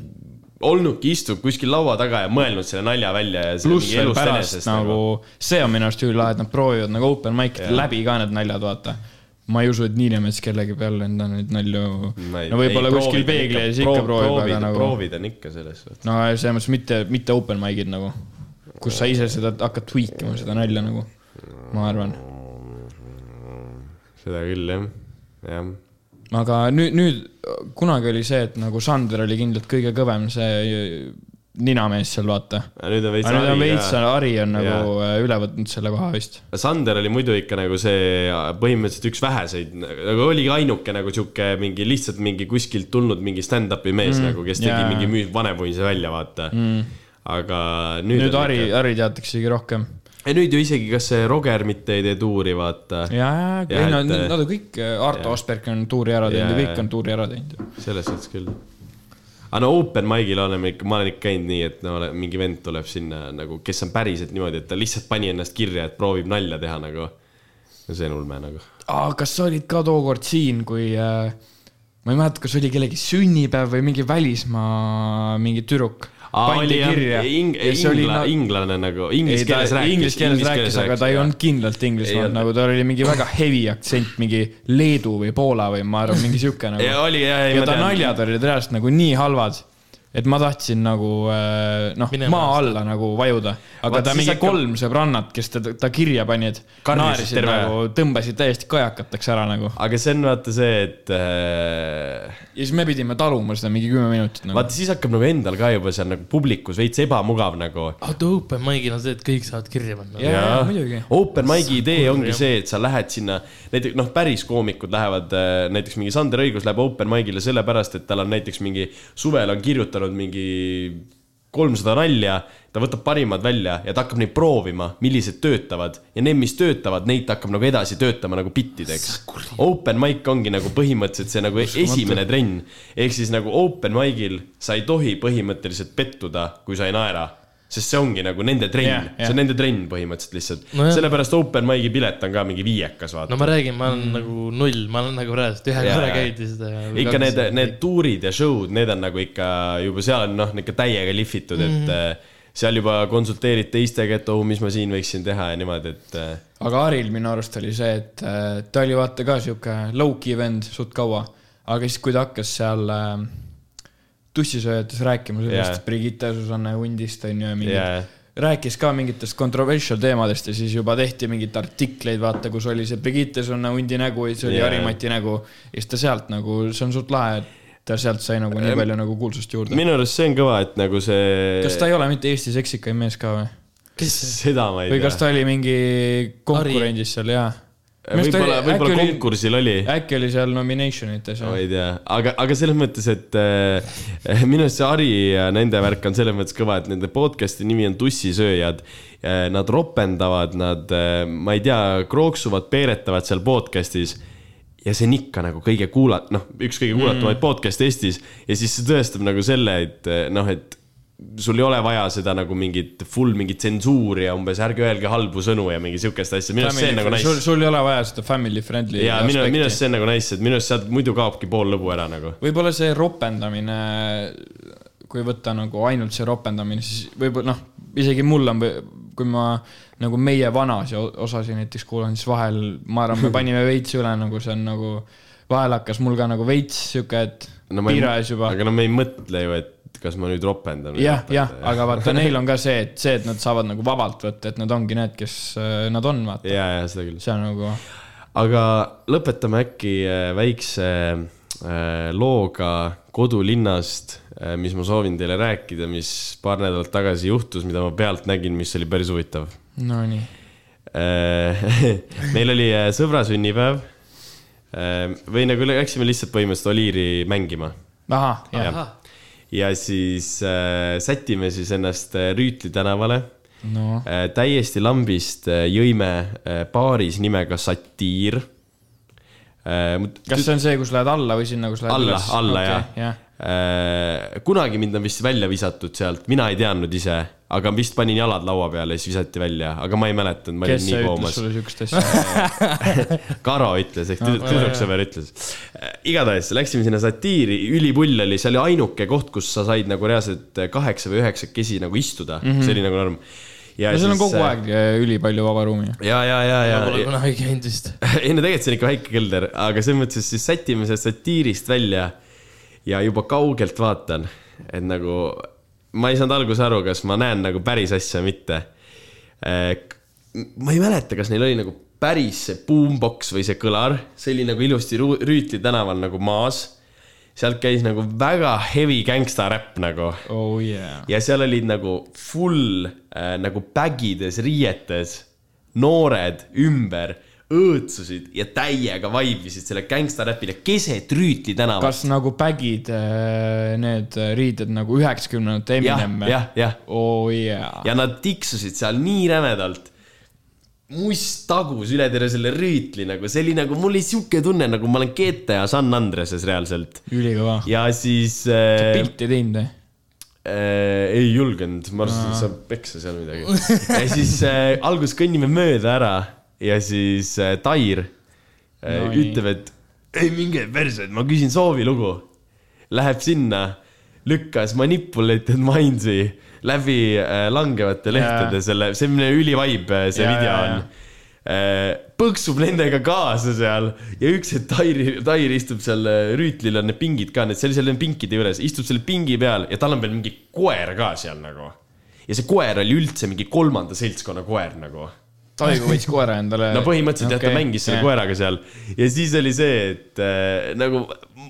olnudki, istub kuskil laua taga ja mõelnud selle nalja välja ja pluss veel pärast enesest nagu, see on minu arust ülilahe, et nad proovivad nagu open Jaa. läbi ka need naljad, vaata. ma ei usu, et Niinemets kellegi peale enda neid nalju, no võib-olla kuskil peegli ees ikka proov- proovib, aga proovida- nagu. proovid on ikka selles suhtes. no selles mõttes mitte, mitte open mic'id nagu, kus sa ise seda hakkad tweak ima, seda nalja nagu, ma arvan. seda küll jah, jah. Aga nüüd, nüüd kunagi oli see, et nagu Sander oli kindlalt kõige kõvem see ninamees seal, vaata. nüüd on veits aga nüüd on Ari veits. Ari on nagu äh, üle võtnud selle koha vist. Sander oli muidu ikka nagu see põhimõtteliselt üks väheseid, nagu oligi ainuke nagu sihuke mingi lihtsalt mingi kuskilt tulnud mingi stand-up'i mees mm, nagu, kes tegi yeah. mingi Vanemuise välja, vaata mm.. aga nüüd, nüüd Ari, ikka.... Ari teataksegi rohkem. Ja nüüd ju isegi, kas see Roger mitte ei tee tuuri, vaata. ja, ja, ei no et- nad on kõik, Arto jah. Asperg on tuuri ära teinud ja kõik on tuuri ära teinud. selles suhtes küll. aga no open mic'il oleme ikka, ma olen ikka käinud nii, et no mingi vend tuleb sinna nagu, kes on päriselt niimoodi, et ta lihtsalt pani ennast kirja, et proovib nalja teha nagu. no see on ulme nagu. kas sa olid ka tookord siin, kui äh, ma ei mäleta, kas oli kellegi sünnipäev või mingi välismaa mingi tüdruk pandi kirja ing-, ja see oli ingla, na- inglane nagu, inglise keeles rääkis. inglise keeles rääkis, aga ta ei olnud kindlalt Inglismaalt nagu, tal oli mingi väga heavy aktsent, mingi Leedu või Poola või ma arvan, mingi sihuke nagu. Ja oli, ei, ja ma ta naljad olid reaalselt nagu nii halvad, et ma tahtsin nagu äh, noh, maa alla nagu vajuda, aga Vaata, ta mingi hakkab- kolm sõbrannat, kes ta, ta kirja pani, et Karjusid naersid terve nagu, tõmbasid täiesti kajakateks ära nagu. aga see on vaata see, et äh, ja siis me pidime taluma seda mingi kümme minutit nagu. vaata siis hakkab nagu endal ka juba seal nagu publikus veits ebamugav nagu. oota, open mic'il on see, et kõik saavad kirja panna. Jaa, jaa, muidugi. Open mic'i idee kurb, ongi jah. see, et sa lähed sinna, näiteks noh, päris koomikud lähevad, näiteks mingi Sander Õigus läheb open mic'ile sellepärast, et tal on näiteks mingi suvel on kirjutanud mingi kolmsada nalja, ta võtab parimad välja ja ta hakkab neid proovima, millised töötavad. Ja need, mis töötavad, neid ta hakkab nagu edasi töötama nagu bittideks. Open mic ongi nagu põhimõtteliselt see nagu esimene trenn, ehk siis nagu open mic'il sa ei tohi põhimõtteliselt pettuda, kui sa ei naera sest see ongi nagu nende trenn yeah,, jah. see on nende trenn põhimõtteliselt lihtsalt no sellepärast open mic'i pilet on ka mingi viiekas, vaata no ma räägin, ma olen nagu null, ma olen nagu praegu ühe korra käidi seda. ikka need, need tuurid ja show'd, need on nagu ikka juba seal on noh, ikka täiega lihvitud, et Mhm. mm. seal juba konsulteerid teistega, et oh, mis ma siin võiksin teha ja niimoodi, et äh, aga Aril minu arust oli see, et äh, ta oli vaata ka sihuke low-key vend suht kaua, aga siis, kui ta hakkas seal äh, tussisööjates rääkima sellest yeah. Brigitte Susanne Hundist on ju Jaa. yeah. rääkis ka mingitest controversial teemadest ja siis juba tehti mingeid artikleid, vaata, kus oli see Brigitte Susanne Hundi nägu ja siis oli yeah. Harimati nägu ja siis ta sealt nagu, see on suht lahe, et ta sealt sai nagu nii palju nagu kuulsust juurde. minu arust see on kõva, et nagu see. kas ta ei ole mitte Eesti seksikaim mees ka või? seda ma ei või tea kas. ta oli mingi konkurendis seal, jaa? võib-olla, võib-olla konkursil oli äkki oli seal nomination ites ma ei tea, aga, aga selles mõttes, et äh, minu arust see Ari ja nende värk on selles mõttes kõva, et nende podcast'i nimi on Tussisööjad. Nad ropendavad, nad, ma ei tea, krooksuvad, peeretavad seal podcast'is. ja see on ikka nagu kõige kuulat-, noh, üks kõige kuulatumaid mm. podcast'e Eestis ja siis see tõestab nagu selle, et noh, et sul ei ole vaja seda nagu mingit full mingit tsensuuri ja umbes ärge öelge halbu sõnu ja mingi siukest asja, minu arust see on nagu nice sul, sul ei ole vaja seda family friendly ja minu, minu arust see on nagu nice, et minu arust sealt muidu kaobki pool lõbu ära nagu. võib-olla see ropendamine, kui võtta nagu ainult see ropendamine, siis võib-olla noh, isegi mul on, kui ma nagu meie vanasi osasid näiteks kuulan, siis vahel ma arvan, me panime veits üle, nagu see on nagu, vahel hakkas mul ka nagu veits sihuke, et no, ees juba. aga no me ei mõtle ju, et kas ma nüüd ropendan. jah, jah, aga vaata, neil on ka see, et see, et nad saavad nagu vabalt võtta, et nad ongi need, kes äh, nad on, vaata. ja, ja seda küll. see on nagu, aga lõpetame äkki äh, väikse äh, looga kodulinnast, mis ma soovin teile rääkida, mis paar nädalat tagasi juhtus, mida ma pealt nägin, mis oli päris huvitav. nonii. meil oli sõbra sünnipäev. või nagu läksime lihtsalt põhimõtteliselt Oliiri mängima ahah, jah. Ja siis äh, sätime siis ennast äh, Rüütli tänavale no äh,. täiesti lambist äh, jõime äh, baaris nimega Satiir äh,. kas see on see, kus lähed alla või sinna, kus lähed alla üles?, alla okay, jah. jah äh,. kunagi mind on vist välja visatud sealt, mina ei teadnud ise, aga vist panin jalad laua peale ja siis visati välja, aga ma ei mäletanud, ma olin kes see nii ütles koomas. sulle siukest asja? Karo ütles ehk tüd- tüdruksõber ütles. igatahes läksime sinna satiiri, ülipull oli, see oli ainuke koht, kus sa said nagu reaalselt kaheksa või üheksakesi nagu istuda mm, -hmm. see oli nagu norm. ja no seal on kogu äh, aeg äh, ülipalju vaba ruumi. ja, ja, ja, ja pole, kunagi käinud vist. ei no tegelikult see on ikka väike kelder, aga selles mõttes siis sätime see satiirist välja ja juba kaugelt vaatan, et nagu ma ei saanud alguses aru, kas ma näen nagu päris asja või mitte. ma ei mäleta, kas neil oli nagu päris see boombox või see kõlar, see oli nagu ilusti Rüütli tänaval nagu maas. sealt käis nagu väga heavy gangsta räpp nagu oh yeah. ja seal olid nagu full äh, nagu bagides, riietes noored ümber, õõtsusid ja täiega vaibisid selle gangsta räpile keset Rüütli tänavat. kas nagu bagid, need riided nagu üheksakümnendate jah, Eminem? jah, jah. oh yeah. ja nad tiksusid seal nii rämedalt. must tagus üle terve selle Rüütli nagu, see oli nagu, mul oli sihuke tunne, nagu ma olen GTA San Andreses reaalselt. ülikõva. ja siis äh, pilti teinud või? äh, ei julgenud, ma arvasin, et saab peksa seal midagi. ja siis äh, alguses kõnnime mööda ära ja siis äh, Tair äh, No ütleb, et ei minge perse, et ma küsin soovilugu. Läheb sinna, lükkas Manipulated Minds'i läbi äh, langevate lehtede Jaa. selle, see on ülivaib, see Jaa, video jaa, on jaa. Äh, põksub nendega kaasa seal ja üks hetk Tair, Tair istub seal, Rüütlil on need pingid ka, need, see oli selle pinkide juures, istub selle pingi peal ja tal on veel mingi koer ka seal nagu. ja see koer oli üldse mingi kolmanda seltskonna koer nagu. Taigo võttis koera endale. no põhimõtteliselt jah, ta mängis selle koeraga seal ja siis oli see, et äh, nagu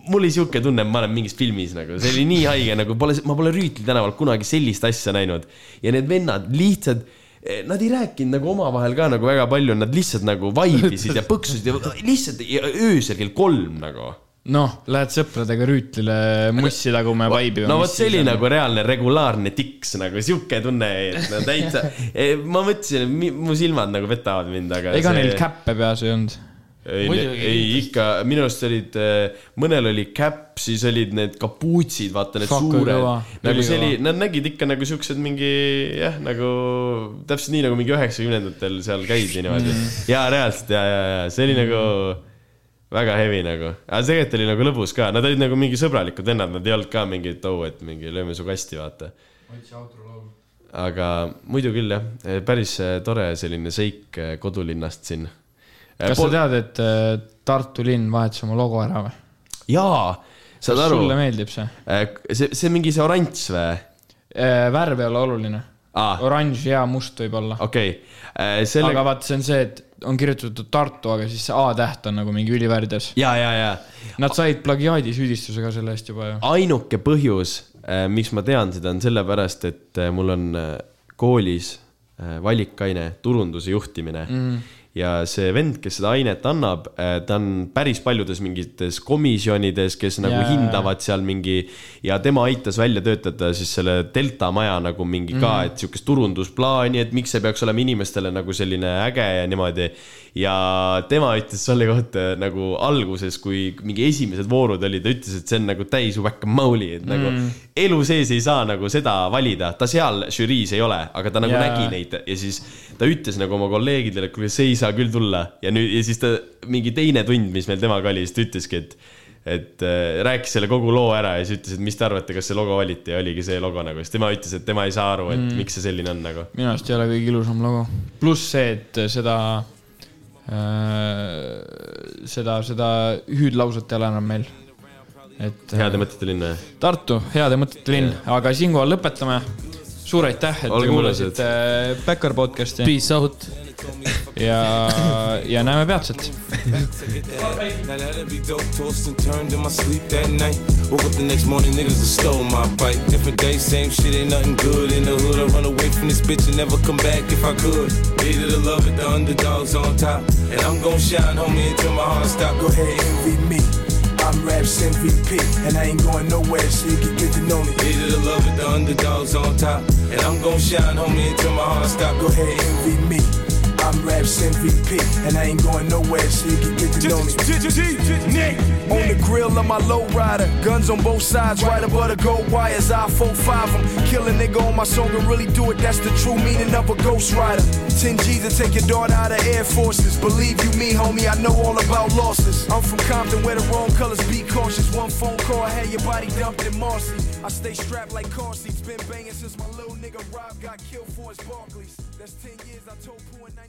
mul oli sihuke tunne, ma olen mingis filmis nagu, see oli nii haige, nagu pole, ma pole Rüütli tänaval kunagi sellist asja näinud ja need vennad lihtsalt Nad ei rääkinud nagu omavahel ka nagu väga palju, nad lihtsalt nagu vaibisid ja põksusid ja lihtsalt ja öösel kell kolm nagu. noh, lähed sõpradega Rüütlile mussi taguma ja vaibima. no vot, see oli nagu reaalne regulaarne tiks nagu sihuke tunne, et no täitsa, ma mõtlesin, et mu silmad nagu petavad mind, aga. ega neil käppe peas ei olnud? ei, ei ikka, minu arust olid, mõnel oli käpp, siis olid need kapuutsid, vaata need Fuck, suured nagu see oli, nad nägid ikka nagu siuksed mingi jah, nagu täpselt nii nagu mingi üheksakümnendatel seal käidi niimoodi mm.. ja reaalselt ja, ja, ja see oli mm. nagu väga heavy nagu, aga tegelikult oli nagu lõbus ka, nad olid nagu mingi sõbralikud vennad, nad ei olnud ka mingid oh, et mingi lööme su kasti, vaata. aga muidu küll jah, päris eh, tore selline seik eh, kodulinnast siin. kas sa tead, et Tartu linn vahetas oma logo ära või? jaa, saad aru sulle, meeldib see? see, see mingi see oranž või? värv ei ole oluline. aa, oranž ja must võib-olla. okei, selle aga, vaata, see on see, et on kirjutatud Tartu, aga siis see A-täht on nagu mingi ülivärdes. ja, ja, ja Nad said plagiaadisüüdistuse ka selle eest juba ju. ainuke põhjus, miks ma tean seda, on sellepärast, et äh, mul on äh, koolis äh, valikaine turunduse juhtimine mm. Ja see vend, kes seda ainet annab, ta on päris paljudes mingites komisjonides, kes nagu yeah. hindavad seal mingi ja tema aitas välja töötada siis selle Delta maja nagu mingi ka mm., et sihukest turundusplaani, et miks see peaks olema inimestele nagu selline äge ja niimoodi. ja tema ütles selle kohta nagu alguses, kui mingi esimesed voorud olid, ta ütles, et see on nagu täis whack-a-mole'i, et nagu mm. elu sees ei saa nagu seda valida, ta seal žüriis ei ole, aga ta nagu yeah. nägi neid ja siis ta ütles nagu oma kolleegidele, et kuule, see ei saa küll tulla ja nüüd ja siis ta mingi teine tund, mis meil temaga oli, siis ta ütleski, et et äh, rääkis selle kogu loo ära ja siis ütles, et mis te arvate, kas see logo valiti ja oligi see logo nagu, siis tema ütles, et tema ei saa aru, et mm. miks see selline on nagu. minu arust ei ole kõige ilusam logo. pluss see, et seda äh,, seda, seda hüüdlauset ei ole enam meil. et heade mõtete linn või? Tartu, heade mõtete linn, aga siinkohal lõpetame. Suur aitäh, et te Olge kuulasite Backyard podcast'i Peace out. ja, ja näeme peatselt. Woke up the next morning, niggas have stole my bike. Different day, same shit, ain't nothing good in the hood. I run away from this bitch and never come back if I could. Hated to love it, the underdogs on top. And I'm gon' shine, homie, until my heart stop. Go ahead, envy me. I'm Raps MVP, and I ain't going nowhere, so you can get to know me. Hated to love it, the underdogs on top. And I'm gon' shine, homie, until my heart stop. Go ahead, and envy me. I'm Raps MVP, and I ain't going nowhere, so you can get to know me. On the grill, of my low rider. Guns on both sides, right above the gold wires. I 4-5 them. Kill a nigga on my song and really do it. That's the true meaning of a ghost rider. 10 G's to take your daughter out of Air Forces. Believe you me, homie, I know all about losses. I'm from Compton where the wrong colors be cautious. One phone call, I had your body dumped in Marcy. I stay strapped like car seats. Been banging since my little nigga Rob got killed for his Barclays. That's 10 years I told Pooh in 95 I killed you.